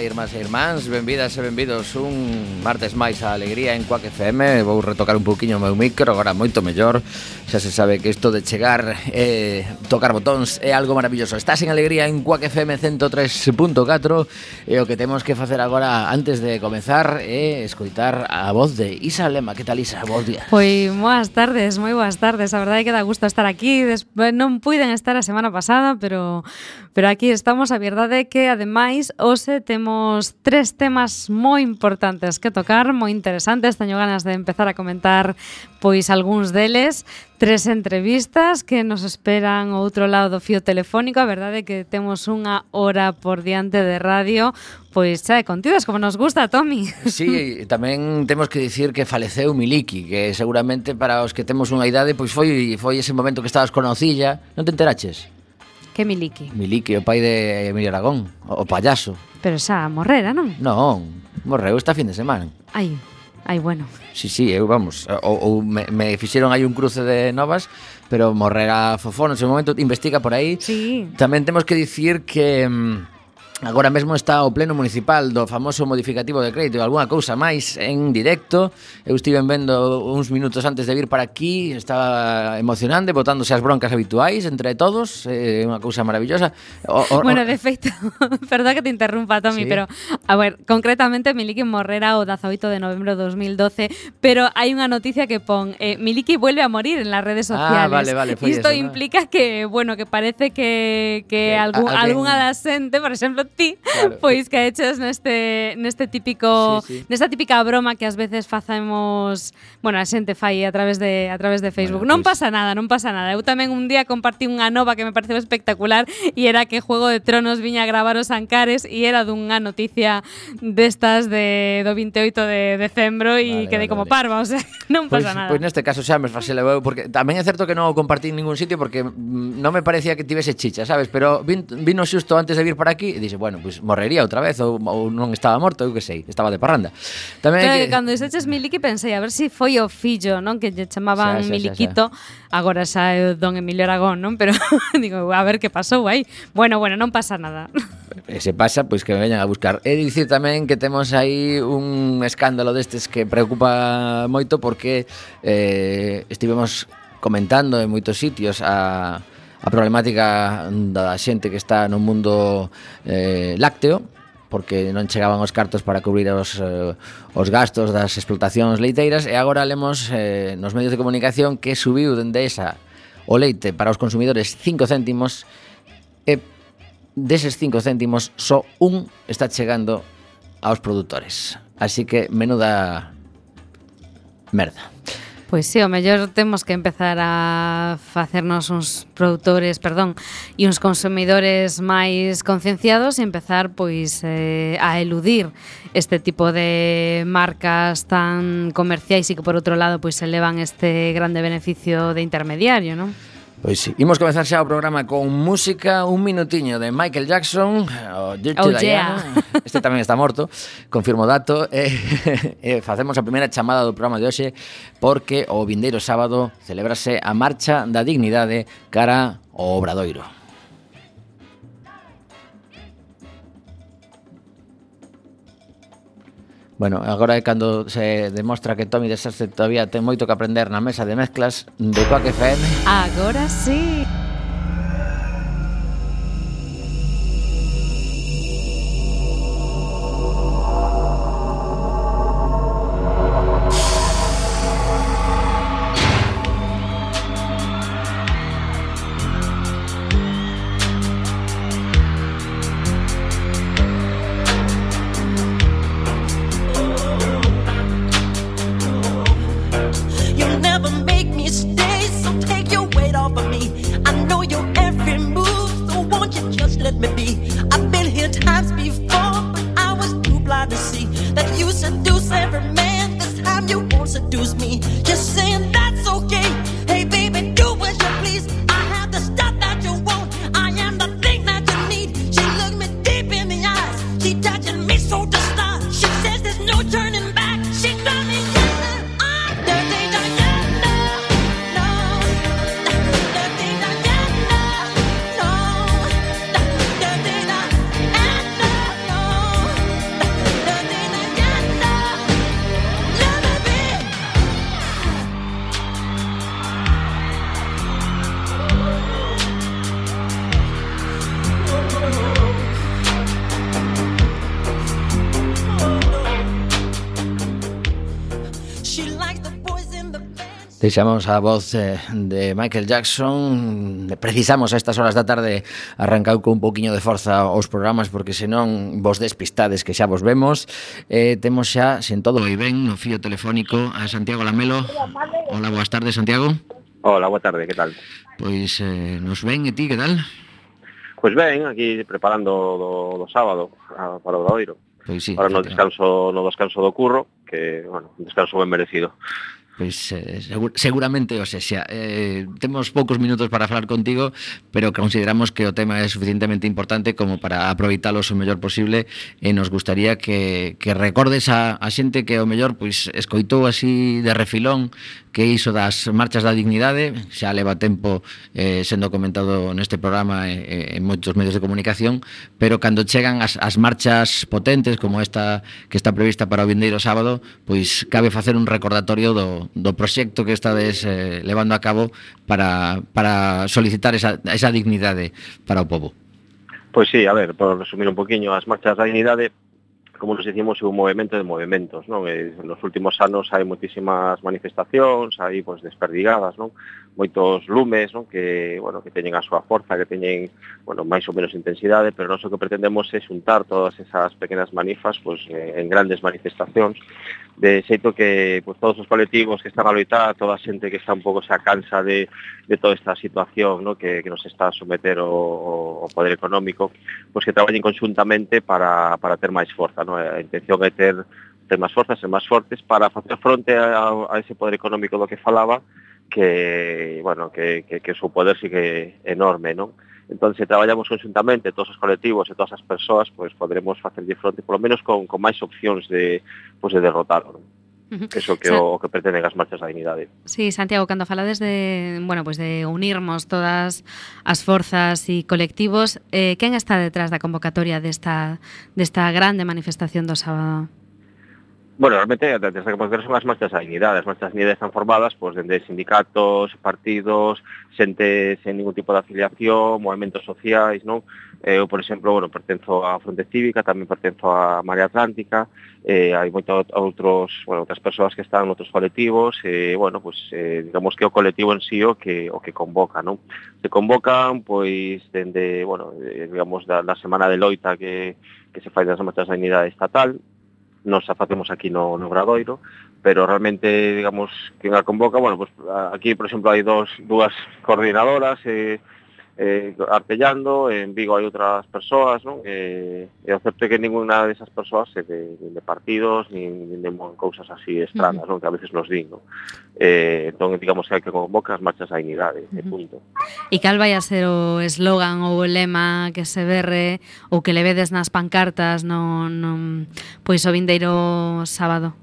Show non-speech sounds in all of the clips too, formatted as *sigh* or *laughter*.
día, irmás e irmáns Benvidas e benvidos un martes máis a Alegría en Cuac FM Vou retocar un poquinho o meu micro, agora moito mellor xa se sabe que isto de chegar eh, tocar botóns é algo maravilloso. Estás en alegría en Quack FM 103.4 e o que temos que facer agora antes de comezar é escoitar a voz de Isa Lema. Que tal Isa? Bos días Pois boas tardes, moi boas tardes. A verdade é que dá gusto estar aquí. Despois, non puiden estar a semana pasada pero pero aquí estamos. A verdade é que ademais hoxe temos tres temas moi importantes que tocar moi interesantes. Teño ganas de empezar a comentar pois algúns deles tres entrevistas que nos esperan ao outro lado do fío telefónico. A verdade é que temos unha hora por diante de radio, pois xa de contidas como nos gusta, Tommy. Sí, *laughs* tamén temos que dicir que faleceu Miliki, que seguramente para os que temos unha idade, pois foi foi ese momento que estabas con Ocilla. Non te enteraches? Que Miliki? Miliki, o pai de Emilio Aragón, o payaso. Pero xa morrera, non? Non, morreu esta fin de semana. Ai, Ai, bueno. Sí, sí, eu vamos, eh, ou, ou me, me fixeron aí un cruce de novas, pero morrera Fofó no seu momento investiga por aí. Sí. Tamén temos que dicir que mm, Agora mesmo está o pleno municipal do famoso modificativo de crédito e algunha cousa máis en directo. Eu estive vendo uns minutos antes de vir para aquí, estaba emocionante, botándose as broncas habituais entre todos, é eh, unha cousa maravillosa. O, o, bueno, de feito, *laughs* perdón que te interrumpa, Tommy, sí. pero a ver, concretamente Miliki morrera o 18 de novembro de 2012, pero hai unha noticia que pon, eh, Miliki vuelve a morir en las redes sociales. Ah, vale, vale, Isto eso, implica ¿no? que, bueno, que parece que, que, que algún, alguna da xente, por exemplo, ti, claro. pois que eches neste neste típico sí, sí. nesta típica broma que ás veces facemos, bueno, a xente fai a través de a través de Facebook. Bueno, non pues... pasa nada, non pasa nada. Eu tamén un día compartí unha nova que me pareceu espectacular e era que Juego de Tronos viña a gravar os Ancares e era dunha noticia destas de do 28 de decembro e vale, quedei vale, como vale. parva, o sea, *laughs* non pois, pasa nada. Pois neste caso xa me facile porque tamén é certo que non o compartí en ningún sitio porque mm, non me parecía que tivese chicha, sabes? Pero vin, vino xusto antes de vir para aquí e dixe, bueno, pues morrería outra vez ou, ou non estaba morto, eu que sei, estaba de parranda. Tamén claro, que... que cando dixeches Miliki pensei a ver se si foi o fillo, non, que lle chamaban xa, xa, Miliquito, xa, xa. agora xa é Don Emilio Aragón, non, pero *laughs* digo, a ver que pasou aí. Bueno, bueno, non pasa nada. se pasa, pois que me veñan a buscar. E dicir tamén que temos aí un escándalo destes que preocupa moito porque eh, estivemos comentando en moitos sitios a a problemática da xente que está no mundo eh, lácteo porque non chegaban os cartos para cubrir os, eh, os gastos das explotacións leiteiras e agora lemos eh, nos medios de comunicación que subiu dende esa o leite para os consumidores 5 céntimos e deses 5 céntimos só un está chegando aos produtores. Así que menuda merda. Pois sí, o mellor temos que empezar a facernos uns produtores, perdón, e uns consumidores máis concienciados e empezar pois eh, a eludir este tipo de marcas tan comerciais e que por outro lado pois elevan este grande beneficio de intermediario, non? Pois sí. Imos comenzar xa o programa con música Un minutiño de Michael Jackson O Dirty oh, yeah. *laughs* Este tamén está morto Confirmo dato *laughs* E, e facemos a primeira chamada do programa de hoxe Porque o vindeiro sábado Celebrase a Marcha da Dignidade Cara ao Obradoiro Bueno, agora é cando se demostra que Tommy Desastre todavía ten moito que aprender na mesa de mezclas de Quack FM. Agora sí. Deixamos a voz eh, de Michael Jackson. Precisamos a estas horas da tarde Arrancau con un poquinho de forza os programas Porque senón vos despistades que xa vos vemos. Eh, Temos xa, sen todo e ben, no fío telefónico A Santiago Lamelo. Hola, boas tardes, Santiago. Hola, boa tarde, que tal? Pois eh, nos ven e ti, que tal? Pois ben, aquí preparando do, do sábado a, para o Obradoiro Pois sí, Ahora no descanso, no descanso do curro Que, bueno, un descanso ben merecido. Pois eh, segur, seguramente, o sea, eh, temos poucos minutos para falar contigo, pero consideramos que o tema é suficientemente importante como para aproveitalos o mellor posible e nos gustaría que, que recordes a, a xente que o mellor pois escoitou así de refilón que iso das marchas da dignidade xa leva tempo eh, sendo comentado neste programa eh, en moitos medios de comunicación pero cando chegan as, as marchas potentes como esta que está prevista para o vindeiro sábado pois cabe facer un recordatorio do, do proxecto que estades eh, levando a cabo para, para solicitar esa, esa dignidade para o povo Pois sí, a ver, por resumir un poquinho as marchas da dignidade como nos dicimos, é un movimento de movimentos, non? E nos últimos anos hai moitísimas manifestacións, hai pois desperdigadas, non? Moitos lumes, non? Que, bueno, que teñen a súa forza, que teñen, bueno, máis ou menos intensidade, pero nós o que pretendemos é xuntar todas esas pequenas manifas pois en grandes manifestacións de xeito que pues, todos os colectivos que están a loitar, toda a xente que está un pouco xa cansa de, de toda esta situación ¿no? que, que nos está a someter o, o poder económico, pues que traballen conjuntamente para, para ter máis forza. ¿no? Eh, a intención é ter, ter máis forza, ser máis fortes para facer fronte a, a ese poder económico do que falaba, que, bueno, que, que, que o seu poder sigue que enorme, non? Entón, se traballamos conjuntamente todos os colectivos e todas as persoas, pois poderemos facerlle fronte, polo menos con, con máis opcións de, pois, de derrotarlo. Non? Eso que o, o que pretenden as marchas da dignidade. Sí, Santiago, cando falades de, bueno, pues de unirmos todas as forzas e colectivos, eh, quen está detrás da convocatoria desta, desta grande manifestación do sábado? Bueno, realmente desde que podemos ver son as marchas da dignidade. As marchas da dignidade están formadas pois, dende sindicatos, partidos, xente sen ningún tipo de afiliación, movimentos sociais, non? Eh, eu, por exemplo, bueno, pertenzo á Fronte Cívica, tamén pertenzo á Marea Atlántica, eh, hai moitos outros, bueno, outras persoas que están en outros colectivos, e, eh, bueno, pues, eh, digamos que o colectivo en sí o que, o que convoca, non? Se convocan, pois, dende, bueno, eh, digamos, da, da semana de loita que, que se fai das marchas da dignidade estatal, nos a facemos aquí no, no Gradoiro, pero realmente, digamos, quen a convoca, bueno, pues aquí, por exemplo, hai dos, dúas coordinadoras, eh, eh, artellando, en Vigo hai outras persoas, non? Eh, e o certo é que ninguna desas persoas é de, de partidos, nin, nin de cousas así estranas, uh -huh. non? Que a veces nos din, non? Eh, entón, digamos que hai que convocar as marchas a unidade, uh -huh. e punto. E cal vai a ser o eslogan ou o lema que se berre ou que le vedes nas pancartas no, no, pois o vindeiro sábado?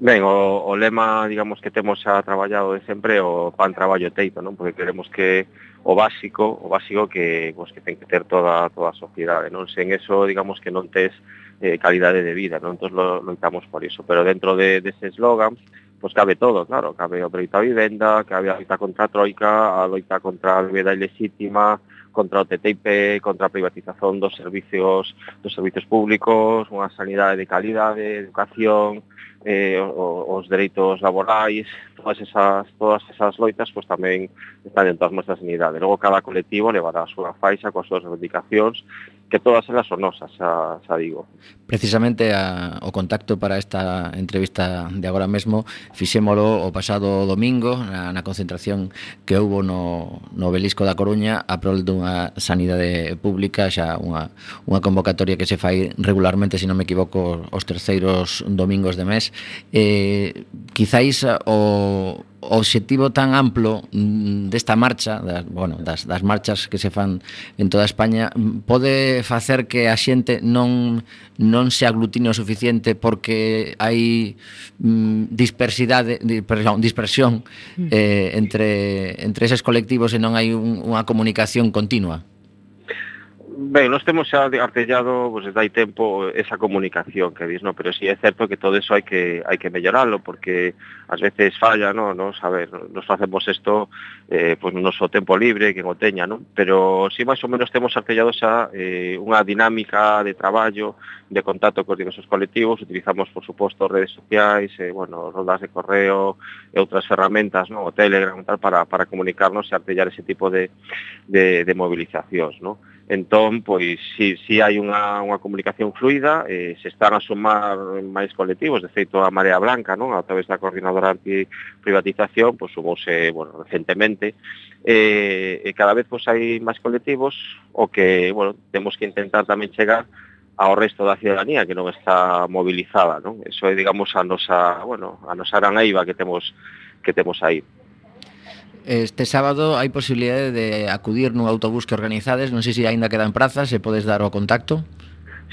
Ben, o, o lema, digamos, que temos xa traballado de sempre o pan traballo teito, non? Porque queremos que o básico, o básico que pues, que ten que ter toda toda a sociedade, non? Sen eso, digamos que non tes eh, calidade de vida, non? Entón lo, loitamos por iso, pero dentro de dese de eslogan, pues, cabe todo, claro, cabe o dereito á vivenda, cabe a loita contra a troika, a loita contra a bebeda ilexítima, contra o TTIP, contra a privatización dos servicios dos servicios públicos, unha sanidade de calidade, educación, eh, os, dereitos laborais, todas esas todas esas loitas pois tamén están dentro das mostras unidades. sanidade. Logo cada colectivo levará a súa faixa coas súas reivindicacións, que todas elas son nosas, xa, xa digo. Precisamente a, o contacto para esta entrevista de agora mesmo fixémolo o pasado domingo na, na concentración que houbo no, no Belisco da Coruña a prol dunha sanidade pública, xa unha, unha convocatoria que se fai regularmente, se non me equivoco, os terceiros domingos de mes eh, quizáis o o obxectivo tan amplo mm, desta marcha, das, bueno, das, das marchas que se fan en toda España, pode facer que a xente non, non se aglutine o suficiente porque hai mm, dispersidade, dispersión, dispersión eh, entre, entre eses colectivos e non hai un, unha comunicación continua. Ben, nós temos xa artellado pois, pues, dai tempo esa comunicación que dis, no? pero si sí, é certo que todo eso hai que hai que melloralo porque ás veces falla, no, no saber, nos facemos isto eh, pois pues, no noso tempo libre, que o teña, no? pero si sí, máis ou menos temos artellado xa eh, unha dinámica de traballo, de contacto cos diversos colectivos, utilizamos, por suposto, redes sociais, eh, bueno, rodas de correo e outras ferramentas, no? o Telegram, tal, para, para comunicarnos e artellar ese tipo de, de, de movilizacións, no? Entón, pois, si, si hai unha, unha comunicación fluida, eh, se están a sumar máis colectivos, de feito a Marea Blanca, non? a través da Coordinadora Antiprivatización, pois, sumouse bueno, recentemente, eh, e cada vez pois, hai máis colectivos, o que bueno, temos que intentar tamén chegar ao resto da ciudadanía que non está mobilizada, non? Eso é, digamos, a nosa, bueno, a nosa gran eiva que temos que temos aí. Este sábado hai posibilidade de acudir nun autobús que organizades, non sei se aínda quedan prazas, se podes dar o contacto.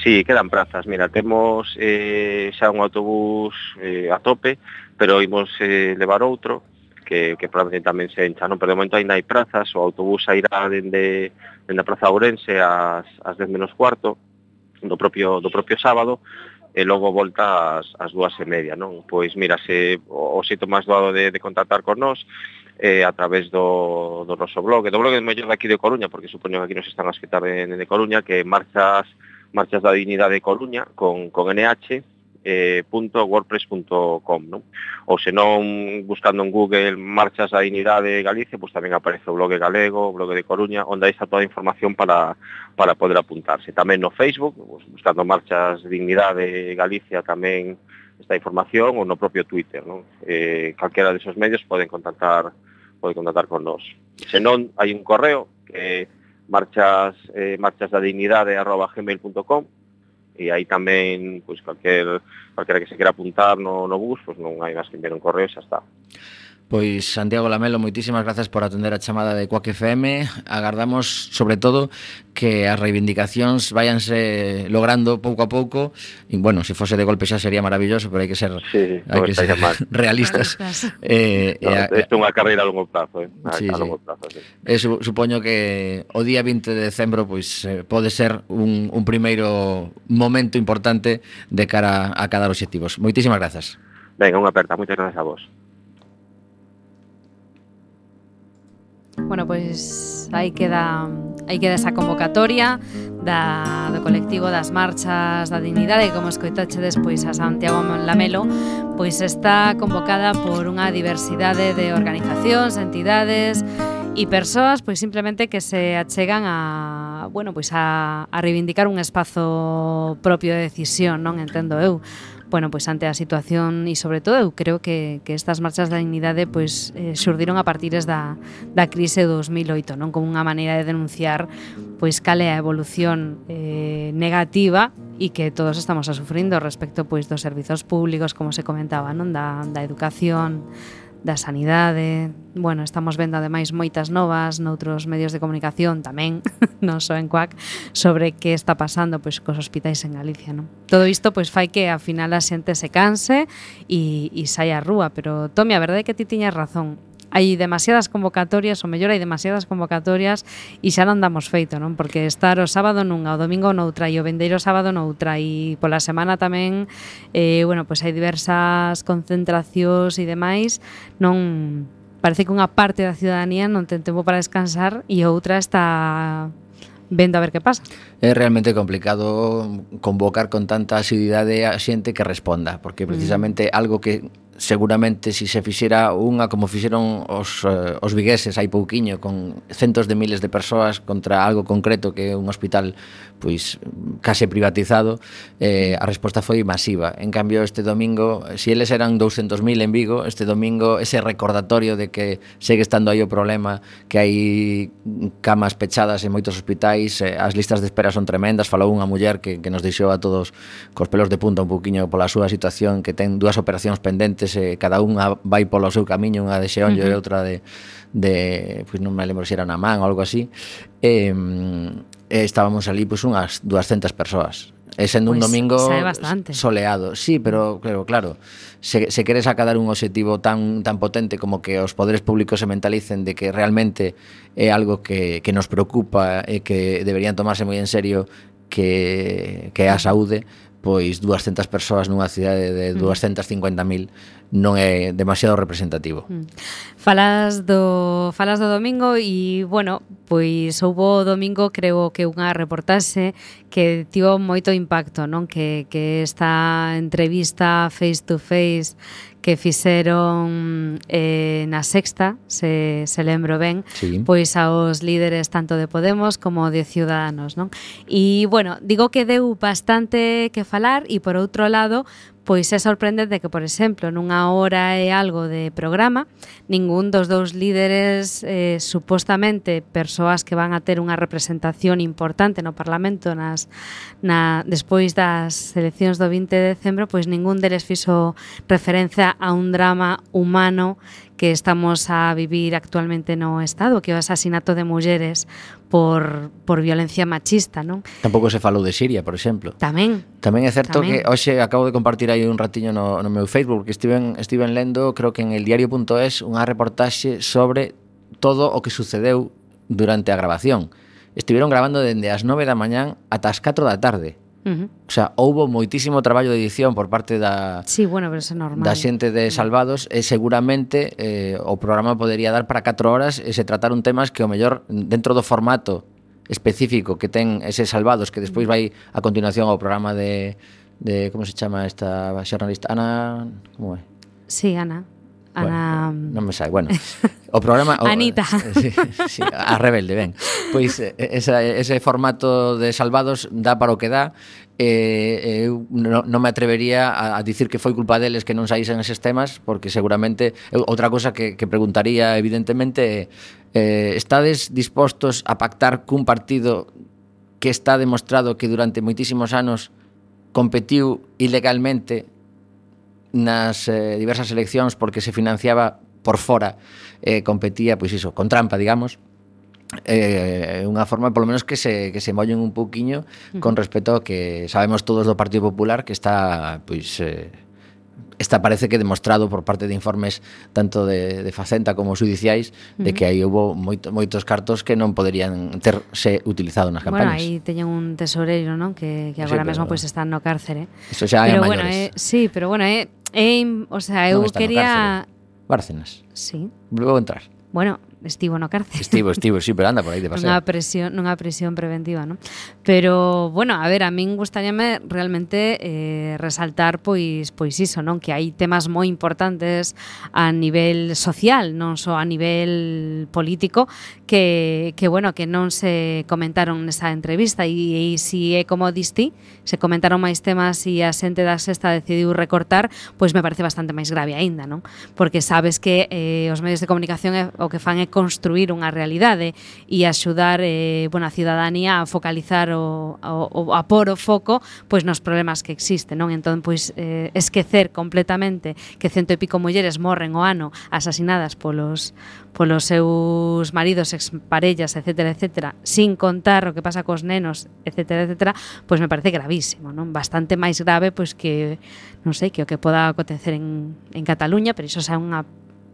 Sí, quedan prazas. Mira, temos eh, xa un autobús eh, a tope, pero imos eh, levar outro que, que probablemente tamén se encha, non? Pero de momento ainda hai prazas, o autobús sairá dende, dende a Praza Ourense ás, ás 10 menos cuarto do propio, do propio sábado, e logo volta ás, ás dúas e media, non? Pois mira, se o, o sitio máis doado de, de contactar con nós eh, a través do, do noso blog, do blog de mellor aquí de Coruña, porque supoño que aquí nos están a escritar de, de Coruña, que marchas marchas da dignidade de Coruña con, con NH, eh, .wordpress.com non? ou senón buscando en Google marchas da dignidade de Galicia pois tamén aparece o blog galego, o blog de Coruña onde aí está toda a información para, para poder apuntarse tamén no Facebook pois, buscando marchas dignidade de Galicia tamén esta información ou no propio Twitter, non? Eh, calquera desos medios poden contactar pode contactar con nós. Se non, hai un correo que eh, marchas eh, marchasdadignidade@gmail.com e aí tamén pois pues, calquer calquera que se quera apuntar no no bus, pois pues, non hai máis que enviar un correo e xa está. Pois Santiago Lamelo, moitísimas grazas por atender a chamada de Coac FM. Agardamos, sobre todo, que as reivindicacións váyanse logrando pouco a pouco. E, bueno, se fose de golpe xa sería maravilloso, pero hai que ser, sí, hai que ser mal. *laughs* realistas. eh, no, eh, e a, é unha carreira a longo prazo, eh? a, sí, a longo prazo. Sí. Eh, su, supoño que o día 20 de decembro pois eh, pode ser un, un primeiro momento importante de cara a cada obxectivos. Moitísimas grazas. Venga, unha aperta. Moitas grazas a vos. Bueno, pois aí queda aí queda esa convocatoria da, do colectivo das marchas da dignidade como escoitache despois a Santiago Lamelo pois está convocada por unha diversidade de organizacións, entidades e persoas pois simplemente que se achegan a bueno, pois a, a reivindicar un espazo propio de decisión, non entendo eu bueno, pois ante a situación e sobre todo eu creo que, que estas marchas da dignidade pois eh, xurdiron a partires da, da crise de 2008, non? Como unha maneira de denunciar pois cale a evolución eh, negativa e que todos estamos a sufrindo respecto pois dos servizos públicos, como se comentaba, non? Da, da educación, da sanidade. Bueno, estamos vendo ademais moitas novas noutros medios de comunicación tamén, *laughs* non só en CUAC, sobre que está pasando pois cos hospitais en Galicia, non? Todo isto pois fai que a final a xente se canse e, e saia á rúa, pero Tomi, a verdade é que ti tiñas razón hai demasiadas convocatorias, ou mellor hai demasiadas convocatorias e xa non damos feito, non? Porque estar o sábado nunha, o domingo noutra e o vendeiro sábado noutra e pola semana tamén eh, bueno, pois hai diversas concentracións e demais, non parece que unha parte da ciudadanía non ten tempo para descansar e outra está vendo a ver que pasa. É realmente complicado convocar con tanta asiduidade a xente que responda, porque mm. precisamente mm. algo que seguramente se si se fixera unha como fixeron os, eh, os vigueses hai pouquiño con centos de miles de persoas contra algo concreto que é un hospital pois case privatizado eh, a resposta foi masiva. En cambio este domingo se si eles eran 200.000 en Vigo este domingo ese recordatorio de que segue estando aí o problema que hai camas pechadas en moitos hospitais eh, as listas de espera son tremendas falou unha muller que, que nos deixou a todos cos pelos de punta un pouquiño pola súa situación que ten dúas operacións pendentes veces eh, cada unha vai polo seu camiño, unha de Xeonllo uh -huh. e outra de, de pois pues non me lembro se era na man ou algo así. E, e estábamos ali pois pues, unhas 200 persoas E sendo pues, un domingo soleado. Sí, pero claro, claro, se, se queres acadar un obxectivo tan tan potente como que os poderes públicos se mentalicen de que realmente é algo que, que nos preocupa e que deberían tomarse moi en serio que, que é a saúde, pois 200 persoas nunha cidade de mm. 250.000 non é demasiado representativo. Mm. Falas do falas do domingo e bueno, pois houbo o domingo creo que unha reportaxe que tivo moito impacto, non? Que que esta entrevista face to face que fixeron eh, na sexta, se, se lembro ben, sí. pois aos líderes tanto de Podemos como de Ciudadanos, non? E, bueno, digo que deu bastante que falar e, por outro lado, Pois é sorprendente que, por exemplo, nunha hora e algo de programa, ningún dos dous líderes, eh, supostamente persoas que van a ter unha representación importante no Parlamento nas, na, despois das eleccións do 20 de decembro, pois ningún deles fixo referencia a un drama humano que estamos a vivir actualmente no Estado, que é o asasinato de mulleres por, por violencia machista, non? Tampouco se falou de Siria, por exemplo. Tamén. Tamén é certo tamén. que hoxe acabo de compartir aí un ratiño no, no meu Facebook, que estiven, estiven lendo, creo que en el diario.es, unha reportaxe sobre todo o que sucedeu durante a grabación. Estiveron grabando dende as 9 da mañán ata as 4 da tarde. Uh -huh. O sea, houbo moitísimo traballo de edición por parte da Sí, bueno, pero é normal. da xente de Salvados e seguramente eh, o programa podería dar para 4 horas e se trataron temas que o mellor dentro do formato específico que ten ese Salvados que despois vai a continuación ao programa de de como se chama esta xornalista Ana, como é? Sí, Ana. Ana... Mm. Bueno, non me sai, bueno. O programa... O, Anita. *laughs* Sí, sí, a rebelde, ben. Pois eh, esa, ese formato de Salvados dá para o que dá. Eh, eu no, non me atrevería a, a dicir que foi culpa deles que non saísen eses temas porque seguramente eu, outra cosa que, que preguntaría evidentemente é eh, estades dispostos a pactar cun partido que está demostrado que durante moitísimos anos competiu ilegalmente nas eh, diversas eleccións porque se financiaba por fora, eh, competía, pois iso, con trampa, digamos, eh, unha forma polo menos que se, que se mollen un pouquiño con respecto ao que sabemos todos do Partido Popular que está pois eh, Esta parece que demostrado por parte de informes tanto de, de Facenta como judiciais uh -huh. de que aí houve moito, moitos cartos que non poderían terse utilizado nas campañas. Bueno, aí teñen un tesoreiro, non? Que, que agora sí, mesmo pois pues, están no cárcere. Eso xa pero bueno, eh, sí, pero bueno, é, eh, eh, o sea, eu non quería... No Bárcenas. Sí. Vou entrar. Bueno, estivo no cárcel. Estivo, estivo, sí, pero anda por aí de paseo. Nunha presión, nunha presión preventiva, non? Pero, bueno, a ver, a min gustaríame realmente eh, resaltar pois pois iso, non? Que hai temas moi importantes a nivel social, non só a nivel político, que, que bueno, que non se comentaron nesa entrevista e, e si é como diste, se comentaron máis temas e a xente da sexta decidiu recortar, pois me parece bastante máis grave aínda, non? Porque sabes que eh, os medios de comunicación é, o que fan é construir unha realidade e axudar eh, bueno, a ciudadanía a focalizar o, o, o a por o foco pois nos problemas que existen, non? Entón, pois eh, esquecer completamente que cento e pico mulleres morren o ano asasinadas polos polos seus maridos, exparellas, etcétera, etcétera, sin contar o que pasa cos nenos, etcétera, etcétera, pois me parece gravísimo, non? Bastante máis grave pois que non sei, que o que poda acontecer en en Cataluña, pero iso xa é unha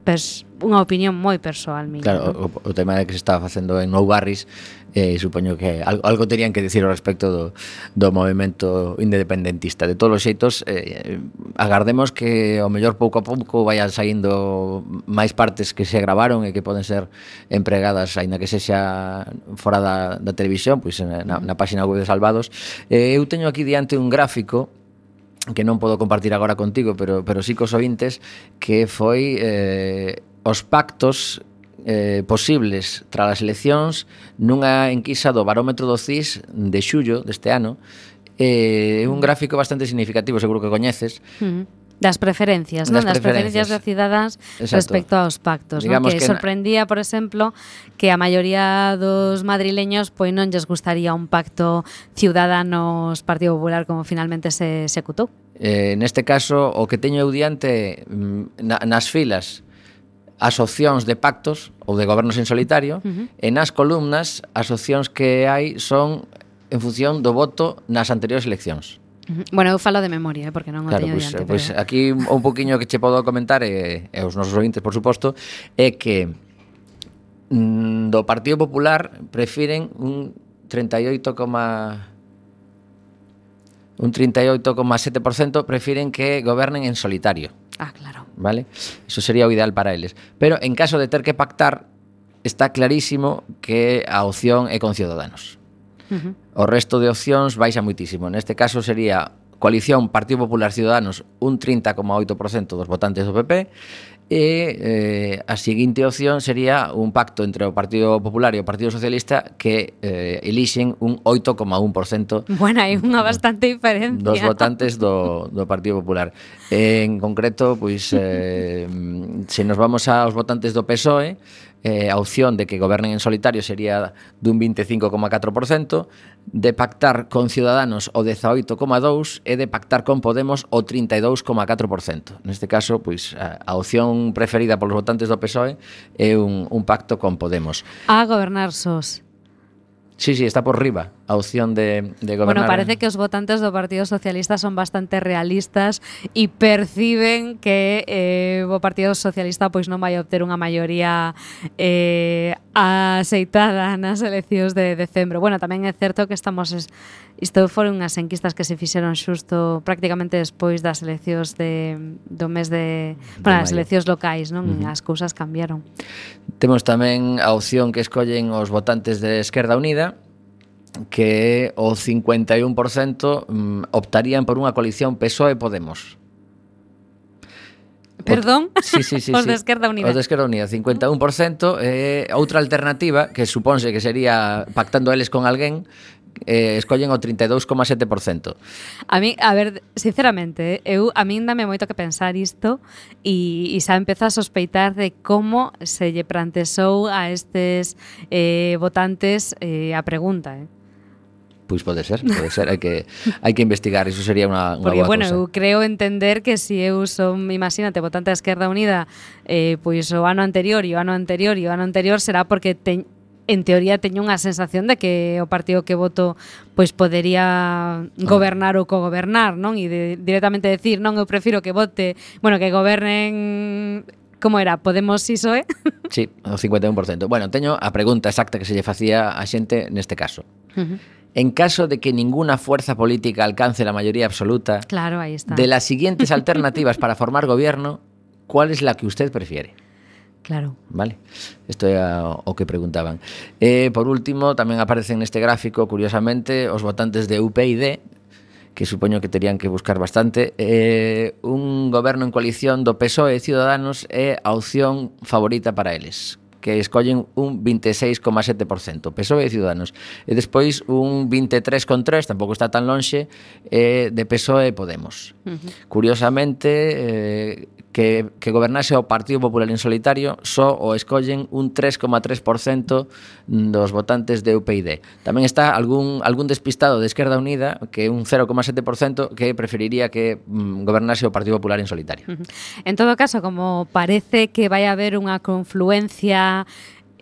pers unha opinión moi persoal mía. Claro, o, o tema que se está facendo en Nou Barris eh, supoño que algo, algo terían que decir ao respecto do, do movimento independentista. De todos os xeitos, eh, agardemos que o mellor pouco a pouco vayan saindo máis partes que se gravaron e que poden ser empregadas, aínda que sexa fora da, da televisión, pois na, na páxina web de Salvados. Eh, eu teño aquí diante un gráfico que non podo compartir agora contigo, pero, pero sí cos ointes, que foi eh, os pactos eh, posibles tras as eleccións nunha enquisa do barómetro do CIS de xullo deste ano, eh, un gráfico bastante significativo, seguro que coñeces, mm. Das preferencias, non? Das, das preferencias dos cidadáns respecto aos pactos, Digamos non? Que, que sorprendía, por exemplo, que a maioría dos madrileños pois non lles gustaría un pacto Ciudadanos Partido Popular como finalmente se executou. Eh, neste caso, o que teño eu diante mm, na, nas filas asociacións de pactos ou de gobernos en solitario, uh -huh. e nas columnas as opcións que hai son en función do voto nas anteriores eleccións. Bueno, eu falo de memoria, eh, porque non o claro, teño pois, diante. Pois pero... aquí un poquinho que che podo comentar e, e os nosos ointes, por suposto, é que mm, do Partido Popular prefiren un 38, un 38,7% prefiren que gobernen en solitario. Ah, claro. ¿Vale? Eso sería o ideal para eles. Pero en caso de ter que pactar, está clarísimo que a opción é con Ciudadanos. Uh -huh. O resto de opcións baixa muitísimo. Neste caso sería coalición Partido Popular Ciudadanos un 30,8% dos votantes do PP e eh, a seguinte opción sería un pacto entre o Partido Popular e o Partido Socialista que eh, elixen un 8,1% Bueno, hai unha bastante diferencia dos votantes do, do Partido Popular en concreto, pois eh, se nos vamos aos votantes do PSOE eh, a opción de que gobernen en solitario sería dun 25,4%, de pactar con Ciudadanos o 18,2% e de pactar con Podemos o 32,4%. Neste caso, pois, a, a opción preferida polos votantes do PSOE é un, un pacto con Podemos. A gobernar sos. Sí, sí, está por riba a opción de, de gobernar. Bueno, parece que os votantes do Partido Socialista son bastante realistas e perciben que eh, o Partido Socialista pois non vai obter unha maioría eh, aceitada nas eleccións de decembro. Bueno, tamén é certo que estamos... Es, isto foron unhas enquistas que se fixeron xusto prácticamente despois das eleccións de, do mes de... de bueno, as eleccións locais, non? Uh -huh. As cousas cambiaron. Temos tamén a opción que escollen os votantes de Esquerda Unida que o 51% mm, optarían por unha coalición PSOE-Podemos. Perdón, sí, sí, sí, *laughs* os sí. de Esquerda Unida. Os de Esquerda Unida, 51%. Eh, outra alternativa, que supónse que sería pactando eles con alguén, eh, escollen o 32,7%. A mí, a ver, sinceramente, eh, eu a min dame moito que pensar isto e, e xa empeza a sospeitar de como se lle plantexou a estes eh, votantes eh, a pregunta. Eh. Pois pode ser, pode ser, hai que hai que investigar, iso sería unha unha Porque boa bueno, cosa. eu creo entender que se si eu son, imagínate, votante da Esquerda Unida, eh, pois o ano anterior e o ano anterior e o ano anterior será porque teño en teoría teño unha sensación de que o partido que voto pois podería ah. gobernar ou cogobernar, non? E de, directamente decir, non, eu prefiro que vote, bueno, que gobernen como era, Podemos ISOE? Eh? *laughs* Sí, o 51%. Bueno, teño a pregunta exacta que se lle facía a xente neste caso. Uh -huh en caso de que ninguna fuerza política alcance la mayoría absoluta, claro, ahí está. de las siguientes *laughs* alternativas para formar gobierno, ¿cuál es la que usted prefiere? Claro. Vale. Esto era o que preguntaban. Eh, por último, tamén aparece en este gráfico, curiosamente, os votantes de UPyD, que supoño que terían que buscar bastante, eh, un goberno en coalición do PSOE e Ciudadanos é a opción favorita para eles que escollen un 26,7%, PSOE e Ciudadanos. E despois un 23,3%, tampouco está tan lonxe, eh, de PSOE e Podemos. Uh -huh. Curiosamente, eh, que, que gobernase o Partido Popular en solitario só o escollen un 3,3% dos votantes de UPyD. Tamén está algún, algún despistado de Esquerda Unida que un 0,7% que preferiría que mm, gobernase o Partido Popular en solitario. En todo caso, como parece que vai haber unha confluencia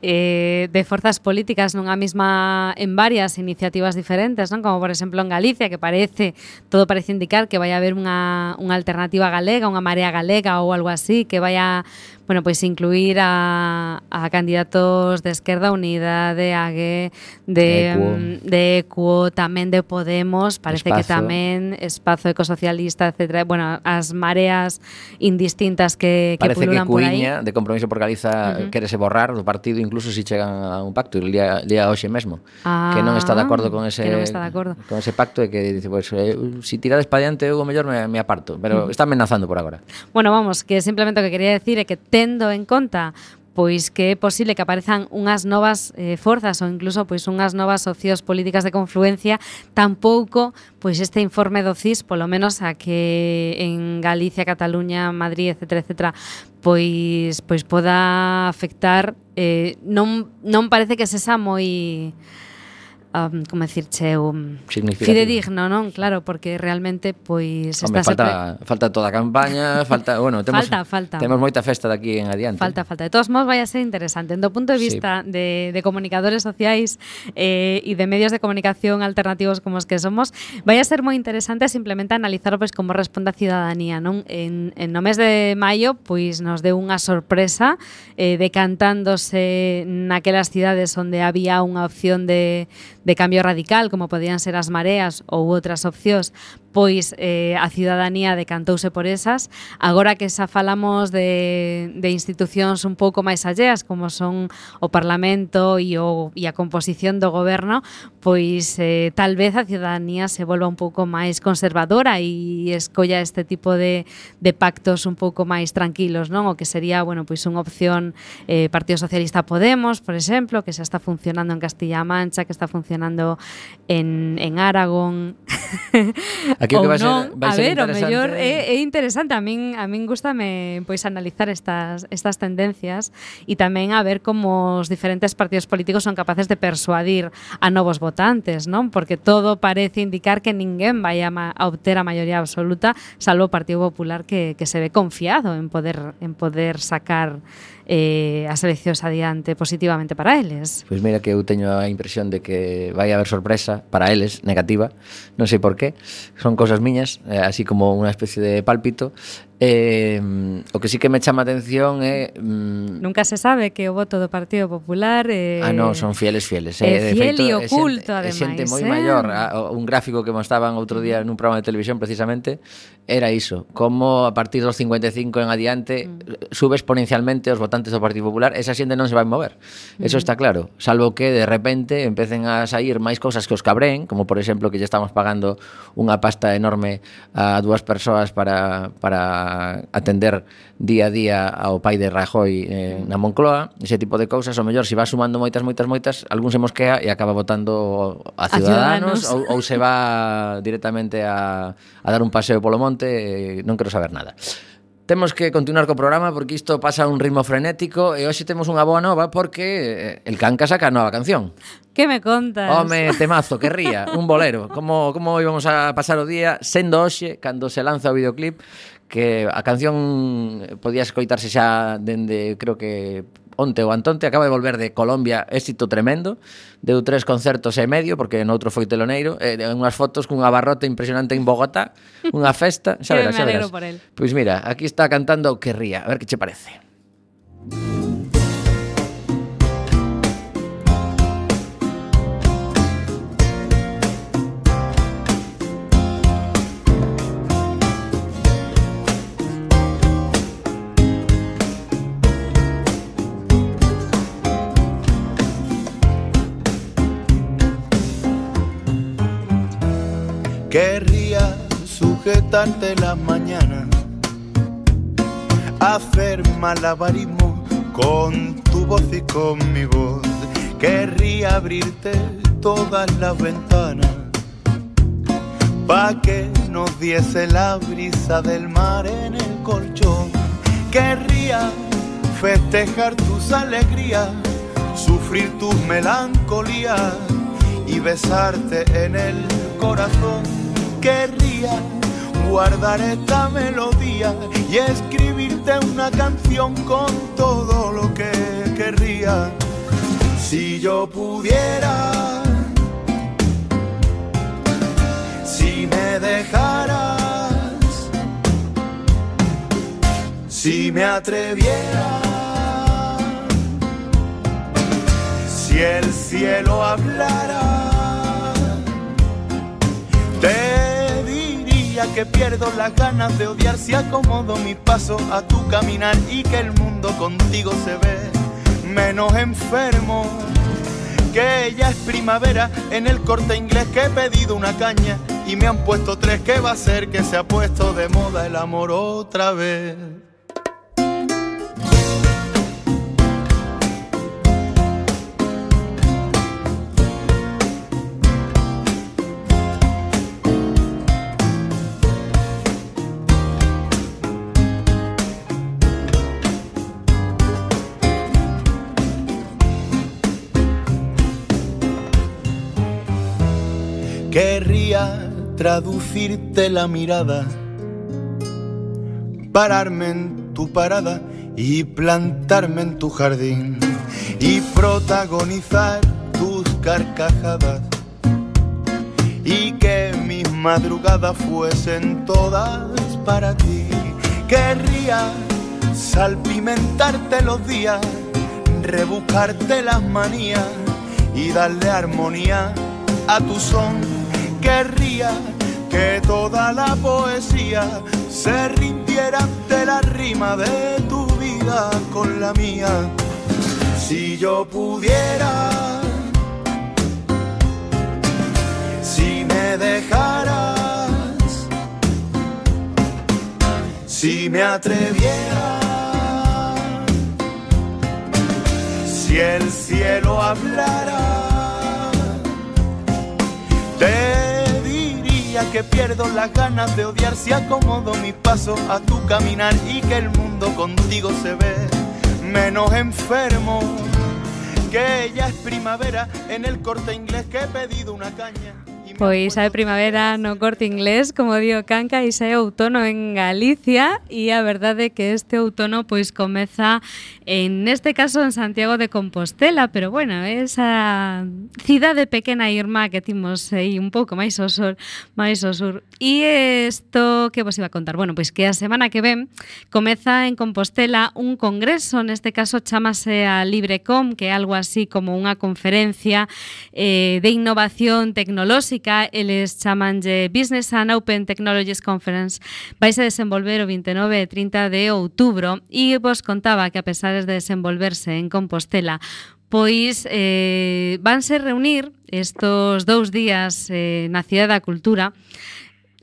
eh, de forzas políticas nunha mesma en varias iniciativas diferentes, non? Como por exemplo en Galicia, que parece, todo parece indicar que vai haber unha, unha alternativa galega, unha marea galega ou algo así, que vai a bueno, pois incluir a, a candidatos de Esquerda Unida, de AGE, de, de Equo, mm, tamén de Podemos, parece Espazo. que tamén Espazo Ecosocialista, etc. Bueno, as mareas indistintas que, que parece pululan que Cuiña, por aí. de Compromiso por Galiza, uh -huh. querese borrar do partido incluso se si chegan a un pacto, el día, día hoxe mesmo, ah, que non está de acordo con ah, ese, que non está de acordo. con ese pacto e que dice, pues, eh, si tirades para diante eu o mellor me, me aparto, pero uh -huh. está amenazando por agora. Bueno, vamos, que simplemente o que quería decir é que te tendo en conta pois que é posible que aparezan unhas novas eh, forzas ou incluso pois unhas novas socios políticas de confluencia, tampouco pois este informe do CIS, polo menos a que en Galicia, Cataluña, Madrid, etc, etc, pois pois poda afectar eh, non non parece que sesa moi um, como decirche, um, fidedigno, non? Claro, porque realmente pois Home, estás falta, sempre... falta toda a campaña, *laughs* falta, bueno, temos falta, falta. temos moita festa de aquí en adiante. Falta, falta. De todos modos vai a ser interesante. Do punto de vista sí. de, de comunicadores sociais eh, e de medios de comunicación alternativos como os que somos, vai a ser moi interesante simplemente analizar pois como responde a cidadanía, non? En, en no mes de maio pois nos deu unha sorpresa eh, decantándose naquelas cidades onde había unha opción de de cambio radical, como podían ser as mareas ou outras opcións, pois eh, a ciudadanía decantouse por esas. Agora que xa falamos de, de institucións un pouco máis alleas, como son o Parlamento e, o, e a composición do goberno, pois eh, tal vez a ciudadanía se volva un pouco máis conservadora e escolla este tipo de, de pactos un pouco máis tranquilos, non? O que sería, bueno, pois unha opción eh, Partido Socialista Podemos, por exemplo, que xa está funcionando en Castilla-Mancha, que está funcionando en, en Aragón, *laughs* Aquí o que vai non, ser, vai a ser ver, o mellor é, é interesante. A min, a min gustame pois, analizar estas, estas tendencias e tamén a ver como os diferentes partidos políticos son capaces de persuadir a novos votantes, non? Porque todo parece indicar que ninguén vai a, ma, a obter a maioría absoluta, salvo o Partido Popular que, que se ve confiado en poder, en poder sacar eh, as eleccións adiante positivamente para eles. Pois mira que eu teño a impresión de que vai haber sorpresa para eles, negativa, non sei por qué. Son son cousas miñas, eh, así como unha especie de pálpito, Eh, o que sí que me chama a atención é eh, mm, Nunca se sabe que o voto do Partido Popular eh, Ah, non, son fieles fieles, eh, eh de fiel feito, e oculto é xente, ademais. É xente moi eh? maior, ah, un gráfico que mostraban outro día nun programa de televisión precisamente era iso, como a partir dos 55 en adiante mm. sube exponencialmente os votantes do Partido Popular, esa xente non se vai mover. Mm. Eso está claro, salvo que de repente empecen a sair máis cousas que os cabrén, como por exemplo que lle estamos pagando unha pasta enorme a dúas persoas para para a atender día a día ao pai de Rajoy eh, na Moncloa, ese tipo de cousas, o mellor se va sumando moitas, moitas, moitas, algún se mosquea e acaba votando a Ciudadanos, a ciudadanos. Ou, ou se va directamente a, a dar un paseo polo monte, eh, non quero saber nada. Temos que continuar co programa porque isto pasa a un ritmo frenético e hoxe temos unha boa nova porque eh, el Canca saca a nova canción. Que me contas? Home, temazo, que ría, un bolero. Como como íbamos a pasar o día sendo hoxe cando se lanza o videoclip que a canción podía escoitarse xa dende, creo que onte ou Antonte acaba de volver de Colombia, éxito tremendo. Deu tres concertos e medio porque noutro foi teloneiro, e eh, unhas fotos cunha barrota impresionante en Bogotá, unha festa, *laughs* xa verás, xa verás. Pois mira, aquí está cantando o que ría, a ver que che parece. Música Querría sujetarte las mañanas, hacer malabarismo con tu voz y con mi voz. Querría abrirte todas las ventanas pa' que nos diese la brisa del mar en el colchón. Querría festejar tus alegrías, sufrir tus melancolías y besarte en el corazón. Querría guardar esta melodía y escribirte una canción con todo lo que querría. Si yo pudiera, si me dejaras, si me atreviera, si el cielo hablara, te que pierdo las ganas de odiar si acomodo mi paso a tu caminar y que el mundo contigo se ve menos enfermo. Que ya es primavera en el corte inglés que he pedido una caña y me han puesto tres que va a ser que se ha puesto de moda el amor otra vez. Querría traducirte la mirada, pararme en tu parada y plantarme en tu jardín y protagonizar tus carcajadas y que mis madrugadas fuesen todas para ti. Querría salpimentarte los días, rebuscarte las manías y darle armonía a tu son. Querría que toda la poesía se rindiera ante la rima de tu vida con la mía. Si yo pudiera, si me dejaras, si me atreviera, si el cielo hablara, te que pierdo las ganas de odiar si acomodo mis pasos a tu caminar y que el mundo contigo se ve menos enfermo. Que ya es primavera en el corte inglés que he pedido una caña. Pois a primavera no corte inglés, como dio Canca, e é outono en Galicia e a verdade é que este outono pois comeza en neste caso en Santiago de Compostela, pero bueno, esa cidade pequena e irmá que timos aí un pouco máis ao sur, máis ao sur. E isto que vos iba a contar, bueno, pois que a semana que ven comeza en Compostela un congreso, neste caso chamase a LibreCom, que é algo así como unha conferencia eh, de innovación tecnolóxica, temática, eles chamanlle Business and Open Technologies Conference. Vais a desenvolver o 29 e 30 de outubro e vos contaba que a pesar de desenvolverse en Compostela, pois eh, vanse reunir estos dous días eh, na Cidade da Cultura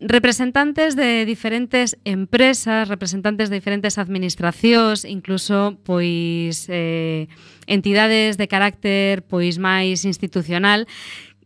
representantes de diferentes empresas, representantes de diferentes administracións, incluso pois eh, entidades de carácter pois máis institucional,